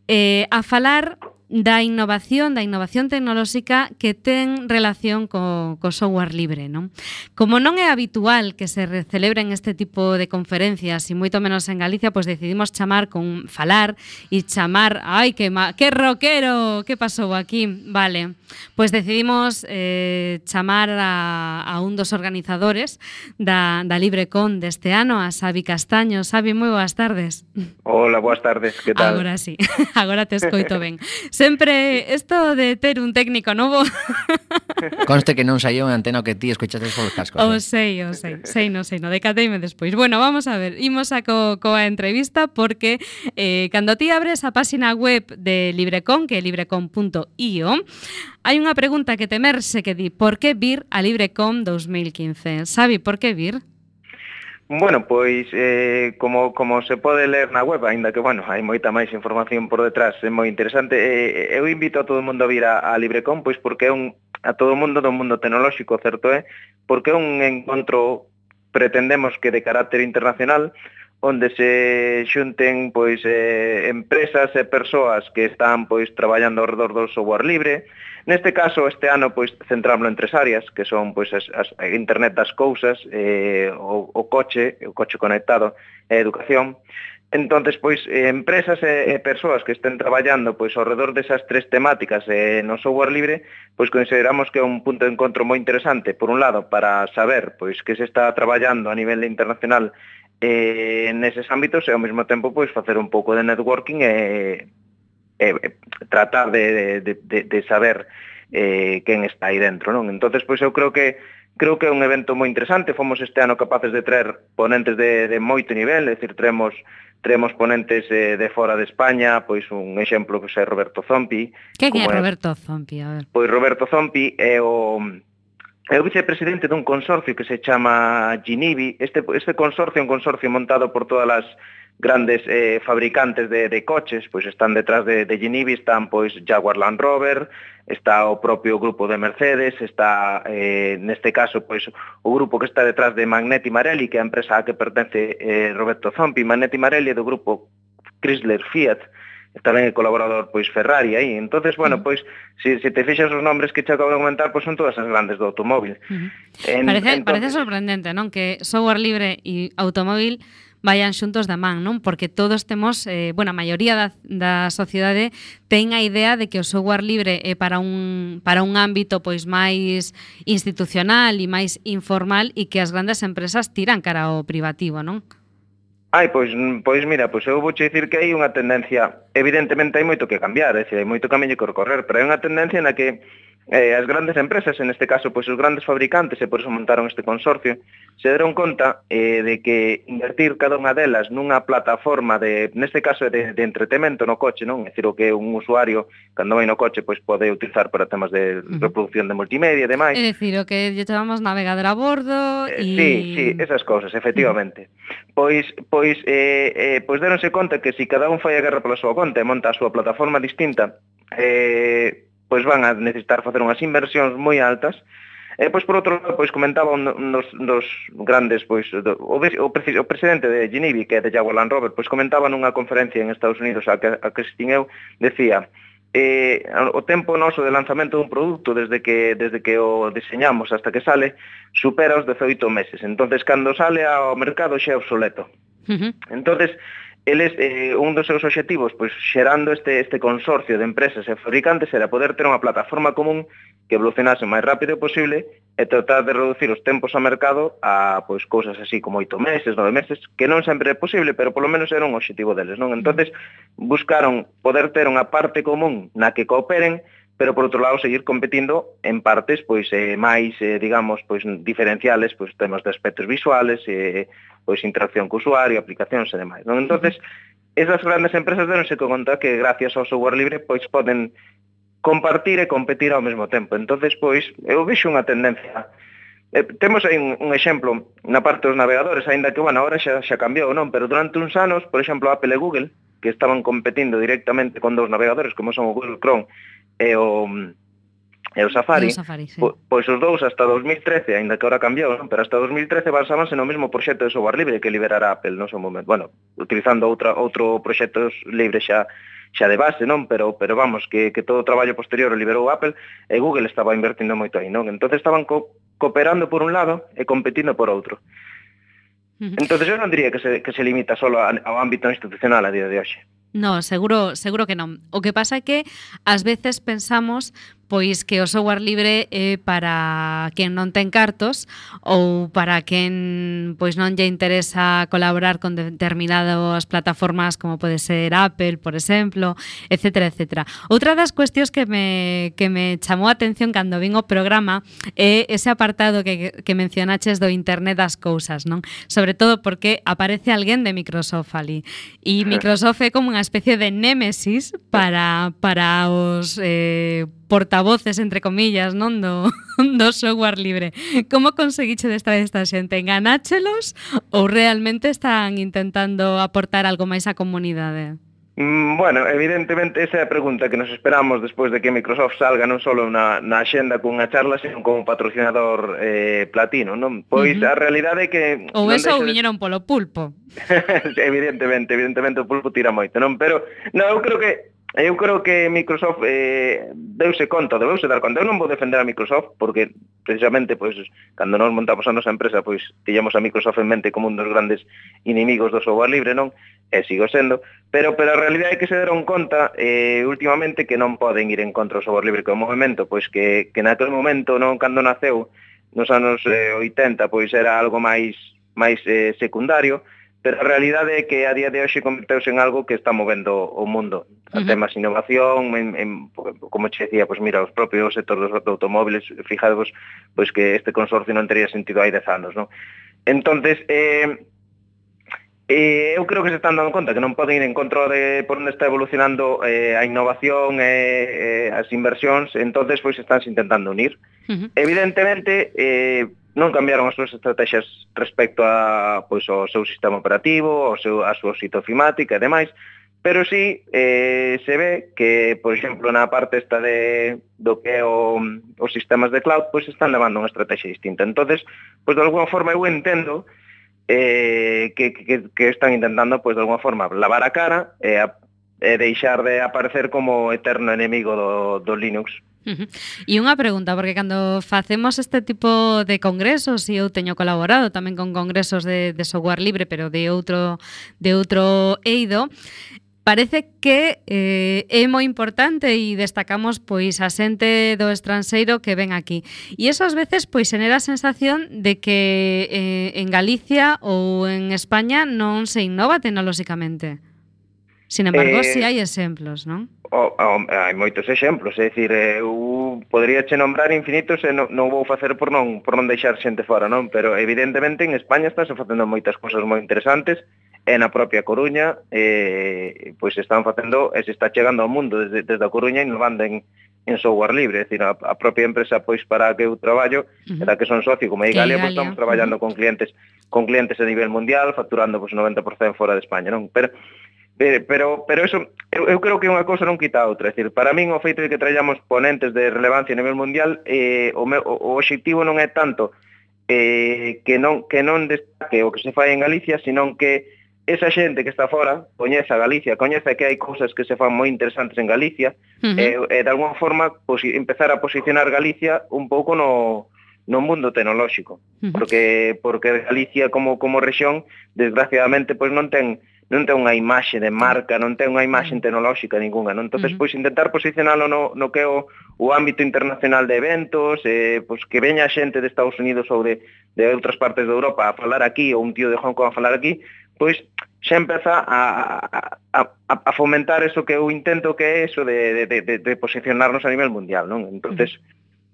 eh, a falar da innovación, da innovación tecnolóxica que ten relación co, co software libre. Non? Como non é habitual que se celebren este tipo de conferencias e moito menos en Galicia, pois decidimos chamar con falar e chamar, ai, que, ma, que rockero, que pasou aquí? Vale, pois decidimos eh, chamar a, a un dos organizadores da, da LibreCon deste ano, a Xavi Castaño. Xavi, moi boas tardes. Hola, boas tardes, que tal? Agora sí, *laughs* agora te escoito ben. *laughs* Sempre isto de ter un técnico novo. *laughs* Conste que non saiu unha antena que ti escoitaste os cascos. O sei, o sei, sei, non sei, no decateime despois. Bueno, vamos a ver, imos a co, coa entrevista porque eh, cando ti abres a páxina web de Librecon, que é librecon.io, hai unha pregunta que temerse que di, por que vir a Librecon 2015? Sabi, por que vir? Bueno, pois eh, como, como se pode ler na web, aínda que, bueno, hai moita máis información por detrás, é moi interesante. Eh, eu invito a todo o mundo a vir a, a LibreCon, pois porque é un, a todo o mundo do mundo tecnolóxico, certo é? Porque é un encontro pretendemos que de carácter internacional, onde se xunten pois eh, empresas e persoas que están pois traballando ao redor do software libre. Neste caso este ano pois centrámoslo en tres áreas, que son pois as, as a internet das cousas, eh, o, o coche, o coche conectado e a educación. Entonces, pois, eh, empresas e, e persoas que estén traballando pois ao redor desas tres temáticas eh, no software libre, pois consideramos que é un punto de encontro moi interesante, por un lado, para saber pois que se está traballando a nivel internacional eh, neses ámbitos e ao mesmo tempo pois facer un pouco de networking e, eh, tratar de, de, de, de saber eh, quen está aí dentro, non? Entonces, pois eu creo que creo que é un evento moi interesante, fomos este ano capaces de traer ponentes de, de moito nivel, é dicir, traemos traemos ponentes eh, de fora de España, pois un exemplo que pois, é Roberto Zompi. Que é Roberto Zompi? A ver. Pois Roberto Zompi é o é o vicepresidente dun consorcio que se chama Ginibi. Este, este consorcio é un consorcio montado por todas as grandes eh, fabricantes de, de coches, pois están detrás de, de Ginibi, están pois Jaguar Land Rover, está o propio grupo de Mercedes, está eh, neste caso pois o grupo que está detrás de Magneti Marelli, que é a empresa a que pertence eh, Roberto Zompi, Magneti Marelli é do grupo Chrysler Fiat, tamén é colaborador pois Ferrari aí. Entonces, bueno, pois se, se te fixas os nombres que che acabo de comentar, pois son todas as grandes do automóvil. Uh -huh. en, parece, entonces... parece sorprendente, non, que software libre e automóvil vayan xuntos da man, non? Porque todos temos, eh, bueno, a maioría da, da sociedade ten a idea de que o software libre é para un, para un ámbito pois máis institucional e máis informal e que as grandes empresas tiran cara ao privativo, non? Ai, pois, pois mira, pois eu vou dicir que hai unha tendencia, evidentemente hai moito que cambiar, eh, é dicir, hai moito camiño que recorrer, pero hai unha tendencia na que eh, as grandes empresas, en este caso, pois os grandes fabricantes, e por iso montaron este consorcio, se deron conta eh, de que invertir cada unha delas nunha plataforma de, neste caso, de, de entretemento no coche, non? É dicir, o que un usuario, cando vai no coche, pois pode utilizar para temas de reproducción de multimedia e demais. É dicir, o que lle chamamos navegador a bordo eh, e... Eh, sí, sí, esas cousas, efectivamente. Pois, pois, eh, eh, pois deronse conta que se si cada un fai a guerra pola súa conta e monta a súa plataforma distinta, eh, pois van a necesitar facer unhas inversións moi altas E pois por outro lado, pois comentaba un dos, dos grandes, pois do, o, o, o presidente de Genivi, que é de Jaguar Land Rover, pois comentaba nunha conferencia en Estados Unidos a que, a que estin eu, decía, eh, o tempo noso de lanzamento dun produto desde que desde que o diseñamos hasta que sale supera os 18 meses. Entonces cando sale ao mercado xa é obsoleto. Uh -huh. Entonces eles eh, un dos seus obxectivos pois xerando este este consorcio de empresas e fabricantes era poder ter unha plataforma común que evolucionase o máis rápido posible e tratar de reducir os tempos a mercado a pois cousas así como oito meses, nove meses, que non sempre é posible, pero polo menos era un obxectivo deles, non? Entonces buscaron poder ter unha parte común na que cooperen pero por outro lado seguir competindo en partes pois eh, máis, eh, digamos, pois diferenciales, pois temos de aspectos visuales, eh, pois interacción co usuario, aplicacións e demais. Non? Entonces, esas grandes empresas deronse conta que gracias ao software libre pois poden compartir e competir ao mesmo tempo. Entonces, pois, eu vexo unha tendencia Eh, temos aí un, un exemplo na parte dos navegadores, aínda que, bueno, agora xa, xa cambiou, non? Pero durante uns anos, por exemplo, Apple e Google, que estaban competindo directamente con dous navegadores, como son o Google Chrome e o, e o Safari, e o Safari sí. po, pois os dous hasta 2013, aínda que ahora cambiou, non? pero hasta 2013 basábanse no mesmo proxecto de software libre que liberara Apple no seu momento. Bueno, utilizando outra, outro proxecto libre xa xa de base, non? Pero pero vamos, que, que todo o traballo posterior o liberou Apple e Google estaba invertindo moito aí, non? Entonces estaban co cooperando por un lado e competindo por outro. Entonces eu non diría que se, que se limita só ao ámbito institucional a día de hoxe. No, seguro, seguro que non. O que pasa é que ás veces pensamos pois que o software libre é para quen non ten cartos ou para quen pois non lle interesa colaborar con determinadas plataformas como pode ser Apple, por exemplo, etc. etc. Outra das cuestións que me, que me chamou a atención cando vin o programa é ese apartado que, que mencionaches do Internet das cousas, non? Sobre todo porque aparece alguén de Microsoft ali e eh. Microsoft é como unha especie de némesis para, para os... Eh, portavoces, entre comillas, non do, *laughs* do software libre. Como conseguiche desta esta xente? Enganáchelos ou realmente están intentando aportar algo máis á comunidade? Mm, bueno, evidentemente esa é a pregunta que nos esperamos despois de que Microsoft salga non só na, na axenda cunha charla, sino como patrocinador eh, platino, non? Pois uh -huh. a realidade é que... Ou eso ou viñeron de... polo pulpo. *laughs* evidentemente, evidentemente o pulpo tira moito, non? Pero, non, eu creo que Eh, eu creo que Microsoft eh, deuse conta, debeuse dar conta. Eu non vou defender a Microsoft porque precisamente pois cando nos montamos a nosa empresa pois tiñamos a Microsoft en mente como un dos grandes inimigos do software libre, non? E sigo sendo, pero pero a realidade é que se deron conta eh, últimamente que non poden ir en contra do software libre que o movimento, pois que, que naquele momento, non cando naceu nos anos eh, 80, pois era algo máis máis eh, secundario, pero a realidade é que a día de hoxe converteuse en algo que está movendo o mundo. A uh -huh. innovación, en, en, como che decía, pois mira, os propios sectores dos automóviles, fijadvos, pois que este consorcio non teria sentido hai 10 anos, non? Entonces, eh, Eh, eu creo que se están dando conta que non poden ir en contra de por onde está evolucionando eh, a innovación e eh, eh, as inversións, entonces pois están intentando unir. Uh -huh. Evidentemente, eh, non cambiaron as súas estrategias respecto a pois ao seu sistema operativo, ao seu a súa sitofimática e demais, pero sí eh, se ve que, por exemplo, na parte esta de do que é o, os sistemas de cloud, pois están levando unha estrategia distinta. Entonces, pois de alguma forma eu entendo eh, que, que, que están intentando, pois, pues, de alguma forma, lavar a cara e, a, e deixar de aparecer como eterno enemigo do, do Linux. Uh -huh. E unha pregunta, porque cando facemos este tipo de congresos, e eu teño colaborado tamén con congresos de, de software libre, pero de outro de outro eido, Parece que eh, é moi importante e destacamos pois a xente do estranxeiro que ven aquí. E eso ás veces pois genera a sensación de que eh, en Galicia ou en España non se innova tecnolóxicamente. Sin embargo, eh, si hai exemplos, non? O, o, hai moitos exemplos, é dicir, eh, eu podría che nombrar infinitos e non, non vou facer por non por non deixar xente fora, non? Pero evidentemente en España estás facendo moitas cousas moi interesantes e na propia Coruña eh, pois están facendo e se está chegando ao mundo desde, desde a Coruña innovando en, en software libre, é dicir, a, a propia empresa pois para a que eu traballo, uh -huh. da que son socio como a Igalia, pois estamos traballando uh -huh. con clientes con clientes a nivel mundial, facturando pois 90% fora de España, non? Pero pero pero eso eu, eu creo que unha cousa non quita a outra, é dicir, para min o feito de que trallamos ponentes de relevancia a nivel mundial, eh, o, meu, o obxectivo non é tanto eh, que non que non destaque o que se fai en Galicia, senón que esa xente que está fora coñece a Galicia, coñece que hai cousas que se fan moi interesantes en Galicia uh eh, -huh. e, e de alguma forma posi, empezar a posicionar Galicia un pouco no, no mundo tecnolóxico, uh -huh. porque porque Galicia como como rexión desgraciadamente pois non ten non ten unha imaxe de marca, non ten unha imaxe tecnolóxica ningunha, non? Entonces, uh -huh. pois intentar posicionalo no, no que é o, o ámbito internacional de eventos, eh, pois que veña xente de Estados Unidos ou de, de outras partes de Europa a falar aquí, ou un tío de Hong Kong a falar aquí, pois xa empeza a, a, a fomentar eso que eu intento que é eso de, de, de, de posicionarnos a nivel mundial, non? entonces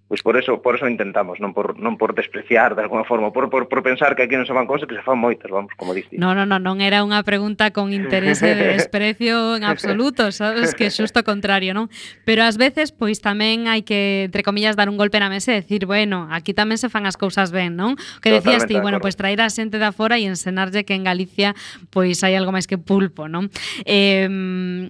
Pois por eso, por eso intentamos, non por, non por despreciar de alguna forma, por, por, por pensar que aquí non se fan cousas que se fan moitas, vamos, como diste. No, no, no, non era unha pregunta con interese de *laughs* desprecio en absoluto, sabes que xusto contrario, non? Pero ás veces, pois tamén hai que, entre comillas, dar un golpe na mesa e decir, bueno, aquí tamén se fan as cousas ben, non? Que decías ti, bueno, pois traer a xente da fora e ensenarlle que en Galicia pois hai algo máis que pulpo, non? Eh,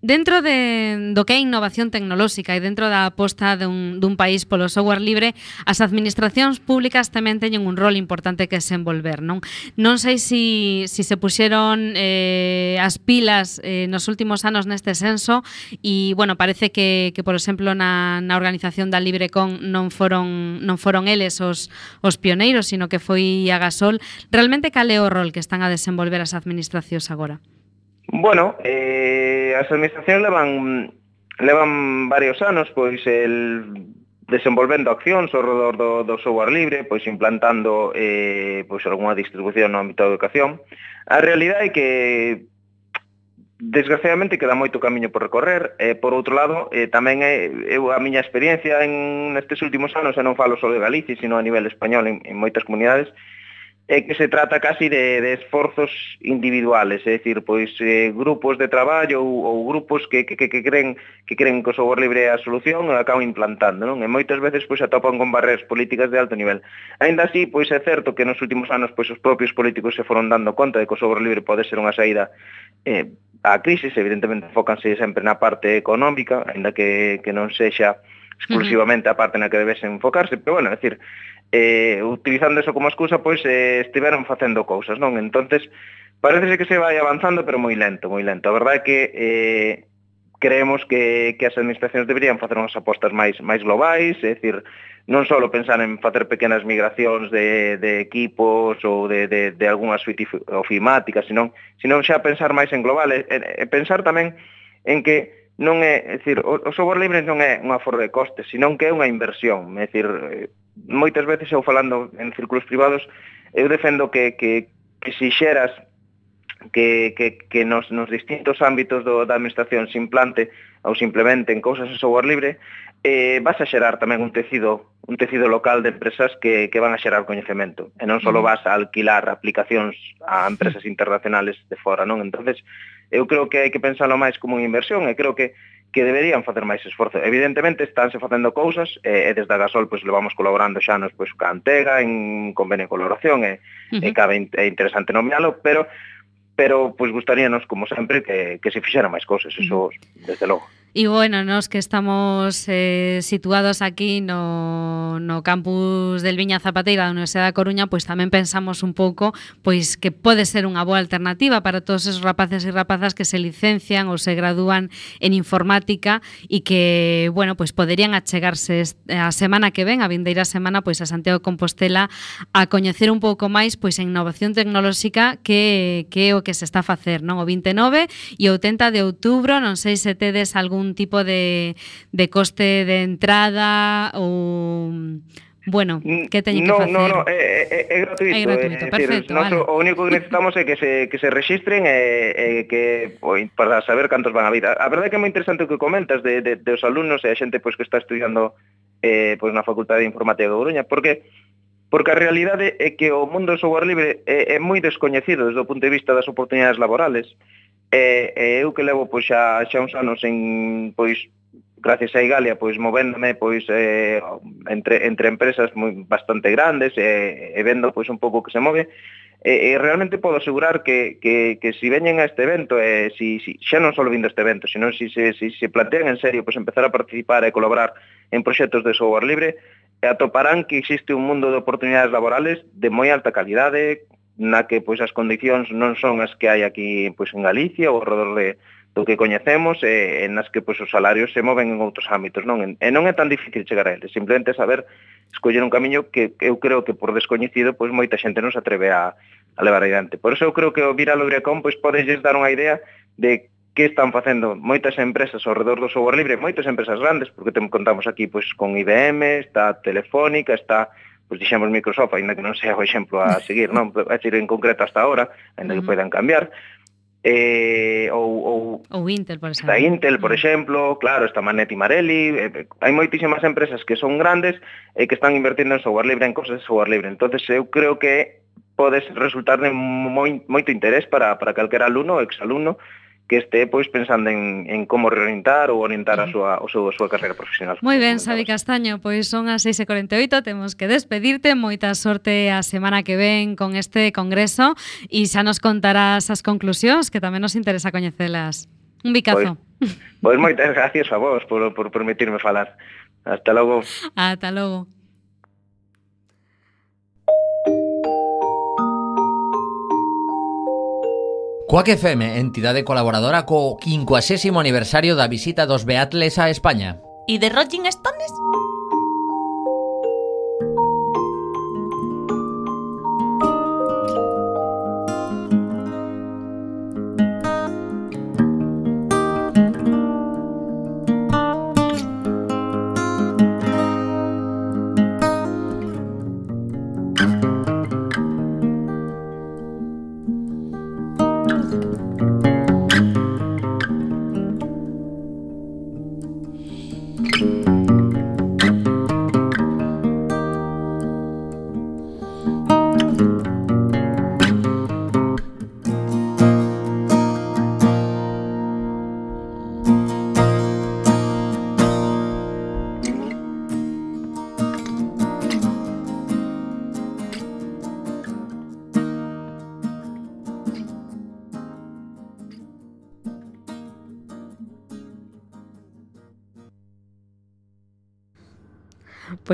Dentro de, do que é innovación tecnolóxica e dentro da aposta dun, dun país polo software libre, as administracións públicas tamén teñen un rol importante que desenvolver, non? Non sei se si, si se puxeron eh, as pilas eh, nos últimos anos neste senso e, bueno, parece que, que por exemplo, na, na organización da LibreCon non foron, non foron eles os, os pioneiros, sino que foi a Gasol. Realmente, cal é o rol que están a desenvolver as administracións agora? Bueno, eh, as administracións levan levan varios anos pois el desenvolvendo accións ao redor do, do software libre, pois implantando eh, pois algunha distribución no ámbito da educación. A realidade é que desgraciadamente queda moito camiño por recorrer e por outro lado eh, tamén é eu a miña experiencia en nestes últimos anos e non falo só de Galicia, sino a nivel español en, en moitas comunidades é que se trata casi de, de esforzos individuales, é dicir, pois eh, grupos de traballo ou, ou grupos que, que, que creen que creen que o software libre é a solución e acaban implantando, non? E moitas veces pois atopan con barreras políticas de alto nivel. Ainda así, pois é certo que nos últimos anos pois os propios políticos se foron dando conta de que o software libre pode ser unha saída eh, á crisis, evidentemente focanse sempre na parte económica, aínda que, que non sexa exclusivamente a parte na que debes enfocarse, pero bueno, é dicir, eh, utilizando eso como excusa, pois eh, estiveron facendo cousas, non? Entonces, parece que se vai avanzando, pero moi lento, moi lento. A verdade é que eh, creemos que, que as administracións deberían facer unhas apostas máis máis globais, é dicir, non só pensar en facer pequenas migracións de, de equipos ou de, de, de algunhas ofimáticas, sino, sino xa pensar máis en global, e, e pensar tamén en que non é, é dicir, o, o software libre non é unha forra de costes, sino que é unha inversión, é dicir, moitas veces eu falando en círculos privados, eu defendo que, que, que se xeras que, que, que nos, nos distintos ámbitos do, da administración se implante ou se implementen cousas de software libre, eh, vas a xerar tamén un tecido un tecido local de empresas que, que van a xerar coñecemento. E non só vas a alquilar aplicacións a empresas internacionales de fora, non? entonces eu creo que hai que pensarlo máis como unha inversión e creo que que deberían facer máis esforzo. Evidentemente estánse facendo cousas e, e desde a Gasol pois levamos colaborando xa nos pois ca Antega en convenio de colaboración e, uh -huh. e cabe é interesante nomealo, pero pero pois gustaríanos como sempre que que se fixeran máis cousas, eso desde logo. E bueno, nos que estamos eh, situados aquí no, no campus del Viña Zapateira da Universidade da Coruña, pois tamén pensamos un pouco pois que pode ser unha boa alternativa para todos esos rapaces e rapazas que se licencian ou se gradúan en informática e que, bueno, pois poderían achegarse eh, a semana que ven, a vindeira semana, pois a Santiago de Compostela a coñecer un pouco máis pois a innovación tecnolóxica que, que é o que se está a facer, non? O 29 e o 80 de outubro, non sei se tedes algún algún tipo de, de coste de entrada ou Bueno, mm, que teñen no, que facer? No, no, é, é, é gratuito. É gratuito, é, perfecto. Decir, vale. O único que necesitamos é que se, que se registren e, e que, oi, para saber cantos van a vir. A verdade é que é moi interesante o que comentas de, de, de os alumnos e a xente pois, que está estudiando eh, pois, na Facultade de Informática de Coruña, porque porque a realidade é que o mundo do software libre eh, é, é moi descoñecido desde o punto de vista das oportunidades laborales. E, e eu que levo pois, xa, xa uns anos en, pois, gracias a Igalia, pois movéndome pois eh, entre, entre empresas moi, bastante grandes e, e vendo pois un pouco que se move, e, e realmente podo asegurar que, que, que si veñen a este evento, e si, si, xa non só vindo a este evento, sino si se, si, si se plantean en serio pois empezar a participar e colaborar en proxectos de software libre, e atoparán que existe un mundo de oportunidades laborales de moi alta calidade, na que pois as condicións non son as que hai aquí pois en Galicia ou redor de do que coñecemos e, e nas que pois os salarios se moven en outros ámbitos, non? E non é tan difícil chegar a eles, simplemente saber escoller un camiño que eu creo que por descoñecido pois moita xente non se atreve a, a levar adiante. Por eso eu creo que o vir a pois podelles dar unha idea de que están facendo moitas empresas ao redor do software libre, moitas empresas grandes, porque te contamos aquí pois con IBM, está Telefónica, está pois dixemos Microsoft, aínda que non sea o exemplo a *laughs* seguir, non? A decir, en concreto hasta ahora, aínda que poidan cambiar, eh, ou, ou, ou Intel, por exemplo. Está Intel, por exemplo, claro, está Manetti Marelli, eh, eh, hai moitísimas empresas que son grandes e eh, que están invertindo en software libre, en cosas de software libre. entonces eu creo que podes resultar de moi, moito interés para, para calquera alumno ou exalumno que este pois pensando en, en como reorientar ou orientar a súa, o seu, a súa carreira profesional. Moi ben, Xavi Castaño, pois son as 6.48, temos que despedirte, moita sorte a semana que ven con este congreso e xa nos contarás as conclusións que tamén nos interesa coñecelas. Un bicazo. Pois, pois moitas gracias a vos por, por permitirme falar. Hasta logo. Hasta logo. Coac FM, entidade colaboradora co 50 aniversario da visita dos Beatles a España. E de Rolling Stones?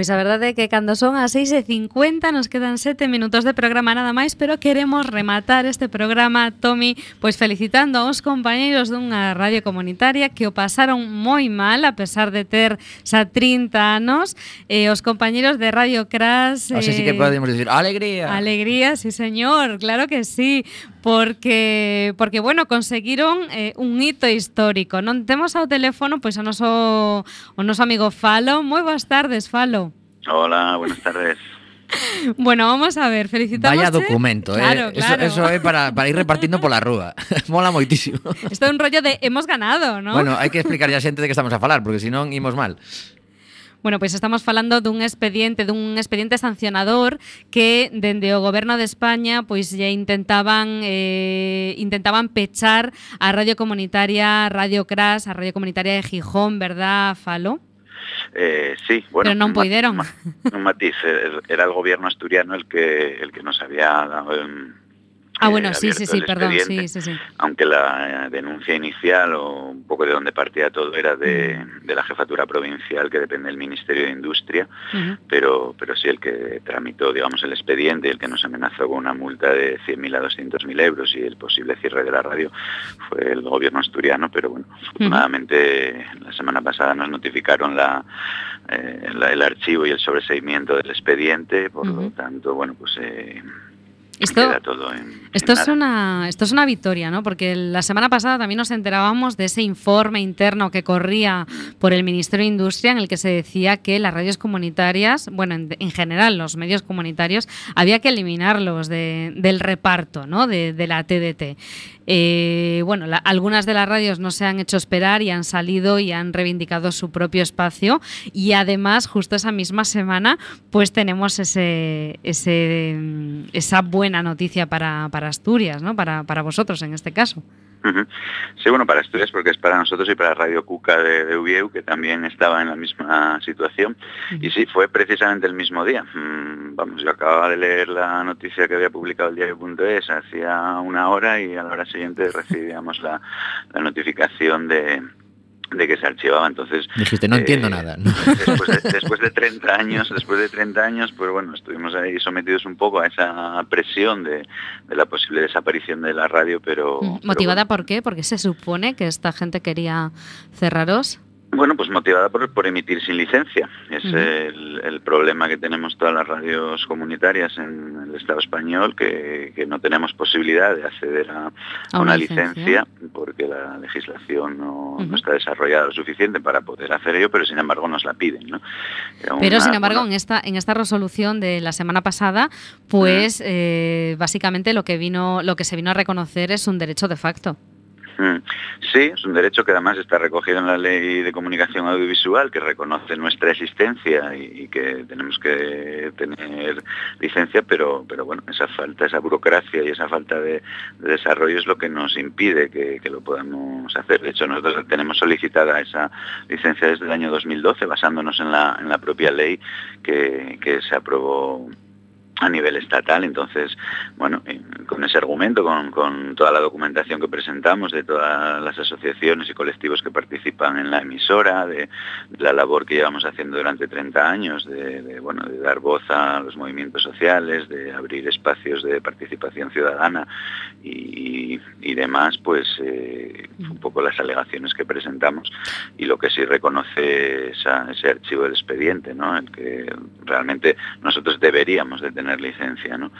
Pois a verdade é que cando son as 6:50 nos quedan 7 minutos de programa nada máis, pero queremos rematar este programa, Tomi, pois felicitando aos compañeiros dunha radio comunitaria que o pasaron moi mal a pesar de ter xa 30 anos, eh, os compañeiros de Radio Crash. Eh, o sea, sí que eh, podemos decir alegría. Alegría, sí señor, claro que sí porque porque bueno, conseguiron eh, un hito histórico. Non temos ao teléfono pois a noso o noso amigo Falo. Moi boas tardes, Falo. Hola, buenas tardes. *laughs* Bueno, vamos a ver, felicitamos. Vaya documento, claro, eh. Claro. Eso, eso é para, para ir repartindo pola rúa. *laughs* Mola moitísimo. Isto é un rollo de hemos ganado, ¿no? Bueno, hai que explicar a xente de que estamos a falar, porque senón imos mal. Bueno, pois estamos falando dun expediente, dun expediente sancionador que dende o goberno de España pois lle intentaban eh, intentaban pechar a radio comunitaria Radio Crash, a radio comunitaria de Gijón, verdad, Falo? Eh, sí, bueno, pero non poideron. Un matiz, era el gobierno asturiano el que el que nos había dado Ah, eh, bueno, sí, sí, sí, perdón, sí, sí, sí. aunque la eh, denuncia inicial o un poco de donde partía todo era de, Mm. de la jefatura provincial que depende del Ministerio de Industria, pero, pero sí el que tramitó, digamos, el expediente, el que nos amenazó con una multa de 100.000 a 200.000 euros y el posible cierre de la radio fue el gobierno asturiano, pero bueno, afortunadamente la semana pasada nos notificaron la, eh, la- el archivo y el sobreseimiento del expediente, por lo tanto, bueno, pues eh, Esto, queda todo en, Esto en es, una, esto es una victoria, ¿no? Porque la semana pasada también nos enterábamos de ese informe interno que corría por el Ministerio de Industria en el que se decía que las radios comunitarias, bueno, en, en general los medios comunitarios, había que eliminarlos de- del reparto, ¿no? De, de la TDT. Eh, bueno, la- algunas de las radios no se han hecho esperar y han salido y han reivindicado su propio espacio y además justo esa misma semana pues tenemos ese, ese, mm, esa buena noticia para, para Asturias, ¿no? Para, para vosotros en este caso. Sí, bueno, para Asturias porque es para nosotros y para Radio Cuca de, de Uvieu, que también estaba en la misma situación. Y sí, fue precisamente el mismo día. Mm, Vamos, yo acababa de leer la noticia que había publicado el diario.es hacía una hora y a la hora siguiente recibíamos la, la notificación de, de que se archivaba. Entonces, Dijiste, no eh, entiendo nada. ¿no? Después de, después de 30 años, después de 30 años, pues bueno, estuvimos ahí sometidos un poco a esa presión de, de la posible desaparición de la radio, pero... pero ¿Motivada por qué? Porque se supone que esta gente quería cerraros. Bueno, pues motivada por, por emitir sin licencia. Es el, el problema que tenemos todas las radios comunitarias en el Estado español, que, que no tenemos posibilidad de acceder a, a una, licencia. porque la legislación no, está desarrollada lo suficiente para poder hacer ello, pero sin embargo nos la piden. ¿no? Pero sin embargo, una- en esta, en esta resolución de la semana pasada, pues eh, básicamente lo que vino, lo que se vino a reconocer es un derecho de facto. Mm. Sí, es un derecho que además está recogido en la Ley de Comunicación Audiovisual, que reconoce nuestra existencia y, que tenemos que tener licencia, pero, pero bueno, esa falta, esa burocracia y esa falta de, de desarrollo es lo que nos impide que, lo podamos hacer. De hecho, nosotros tenemos solicitada esa licencia desde el año 2012, basándonos en la, en la propia ley que se aprobó a nivel estatal. Entonces, bueno, eh, con ese argumento, con, con toda la documentación que presentamos de todas las asociaciones y colectivos que participan en la emisora, de, la labor que llevamos haciendo durante 30 años, de, bueno, de dar voz a los movimientos sociales, de abrir espacios de participación ciudadana y, y demás, pues eh, un poco las alegaciones que presentamos y lo que sí reconoce ese archivo del expediente, ¿no? El que realmente nosotros deberíamos de tener licencia, ¿no?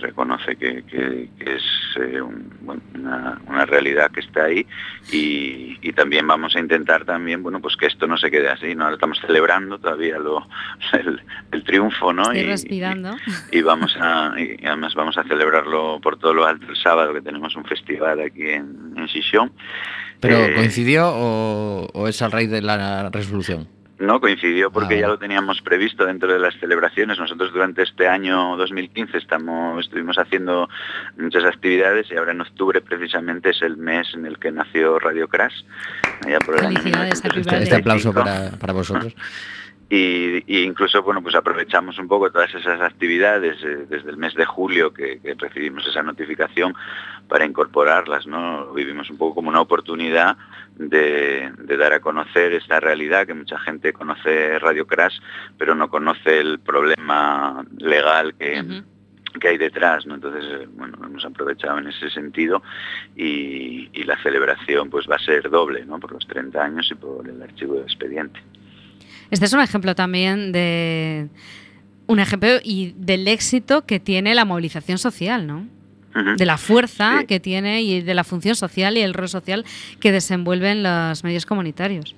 Reconoce que, que- que es eh, un- bueno, una, una realidad que está ahí y, y también vamos a intentar también, bueno, pues que esto no se quede así, ¿no? Ahora estamos celebrando todavía lo, *laughs* el, el triunfo, ¿no? Estoy Y- respirando. y, y vamos a y además vamos a celebrarlo por todo lo alto el sábado que tenemos un festival aquí en, en. Pero Eh, coincidió o, o es al raíz de la resolución? No coincidió porque Ah, ya vale. lo teníamos previsto dentro de las celebraciones. Nosotros durante este año 2015 estamos, estuvimos haciendo muchas actividades y ahora en octubre precisamente es el mes en el que nació Radio Crash. allá por el año Felicidades, happy 1975. Este aplauso para, para vosotros. *laughs* y, y incluso bueno pues aprovechamos un poco todas esas actividades eh, desde el mes de julio que, que, recibimos esa notificación para incorporarlas no vivimos un poco como una oportunidad de, de, dar a conocer esta realidad que mucha gente conoce Radio Crash pero no conoce el problema legal que uh -huh que hay detrás, ¿no? Entonces, eh, bueno, hemos aprovechado en ese sentido y, y, la celebración pues va a ser doble, ¿no? Por los 30 años y por el archivo de expediente. Este es un ejemplo también de un ejemplo y del éxito que tiene la movilización social, ¿no? Uh -huh. De la fuerza sí. que tiene y de la función social y el rol social que desenvuelven los medios comunitarios.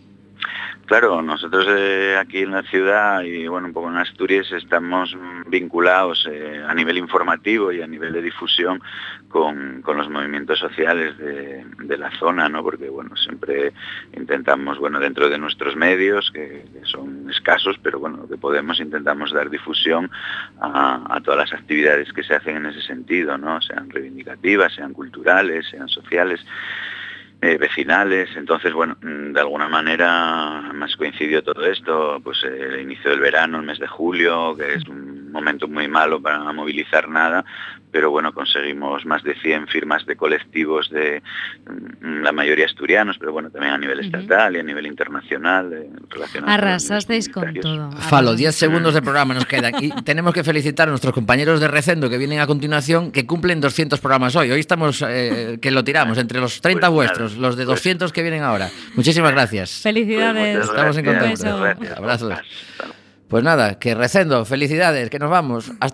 Claro, nosotros eh, aquí en la ciudad y bueno, un poco en Asturias estamos vinculados eh, a nivel informativo y a nivel de difusión con, con los movimientos sociales de, la zona, ¿no? Porque bueno, siempre intentamos, bueno, dentro de nuestros medios, que, son escasos, pero bueno, lo que podemos intentamos dar difusión a, a, todas las actividades que se hacen en ese sentido, ¿no? Sean reivindicativas, sean culturales, sean sociales eh, vecinales. Entonces, bueno, mm, de alguna manera más coincidió todo esto, pues eh, el inicio del verano, el mes de julio, que es un momento muy malo para movilizar nada, pero bueno, conseguimos más de 100 firmas de colectivos de mm, la mayoría asturianos, pero bueno, también a nivel estatal uh -huh. y a nivel internacional. Eh, Arrasasteis con todo. Falo, 10 segundos de programa nos quedan y *laughs* tenemos que felicitar a nuestros compañeros de Recendo que vienen a continuación, que cumplen 200 programas hoy. Hoy estamos, eh, que lo tiramos entre los 30 pues vuestros, nada, los de 200 pues. que vienen ahora. Muchísimas gracias. Felicidades. Pues Estamos en contacto. Abrazos. Pues nada, que Recendo, felicidades, que nos vamos. Hasta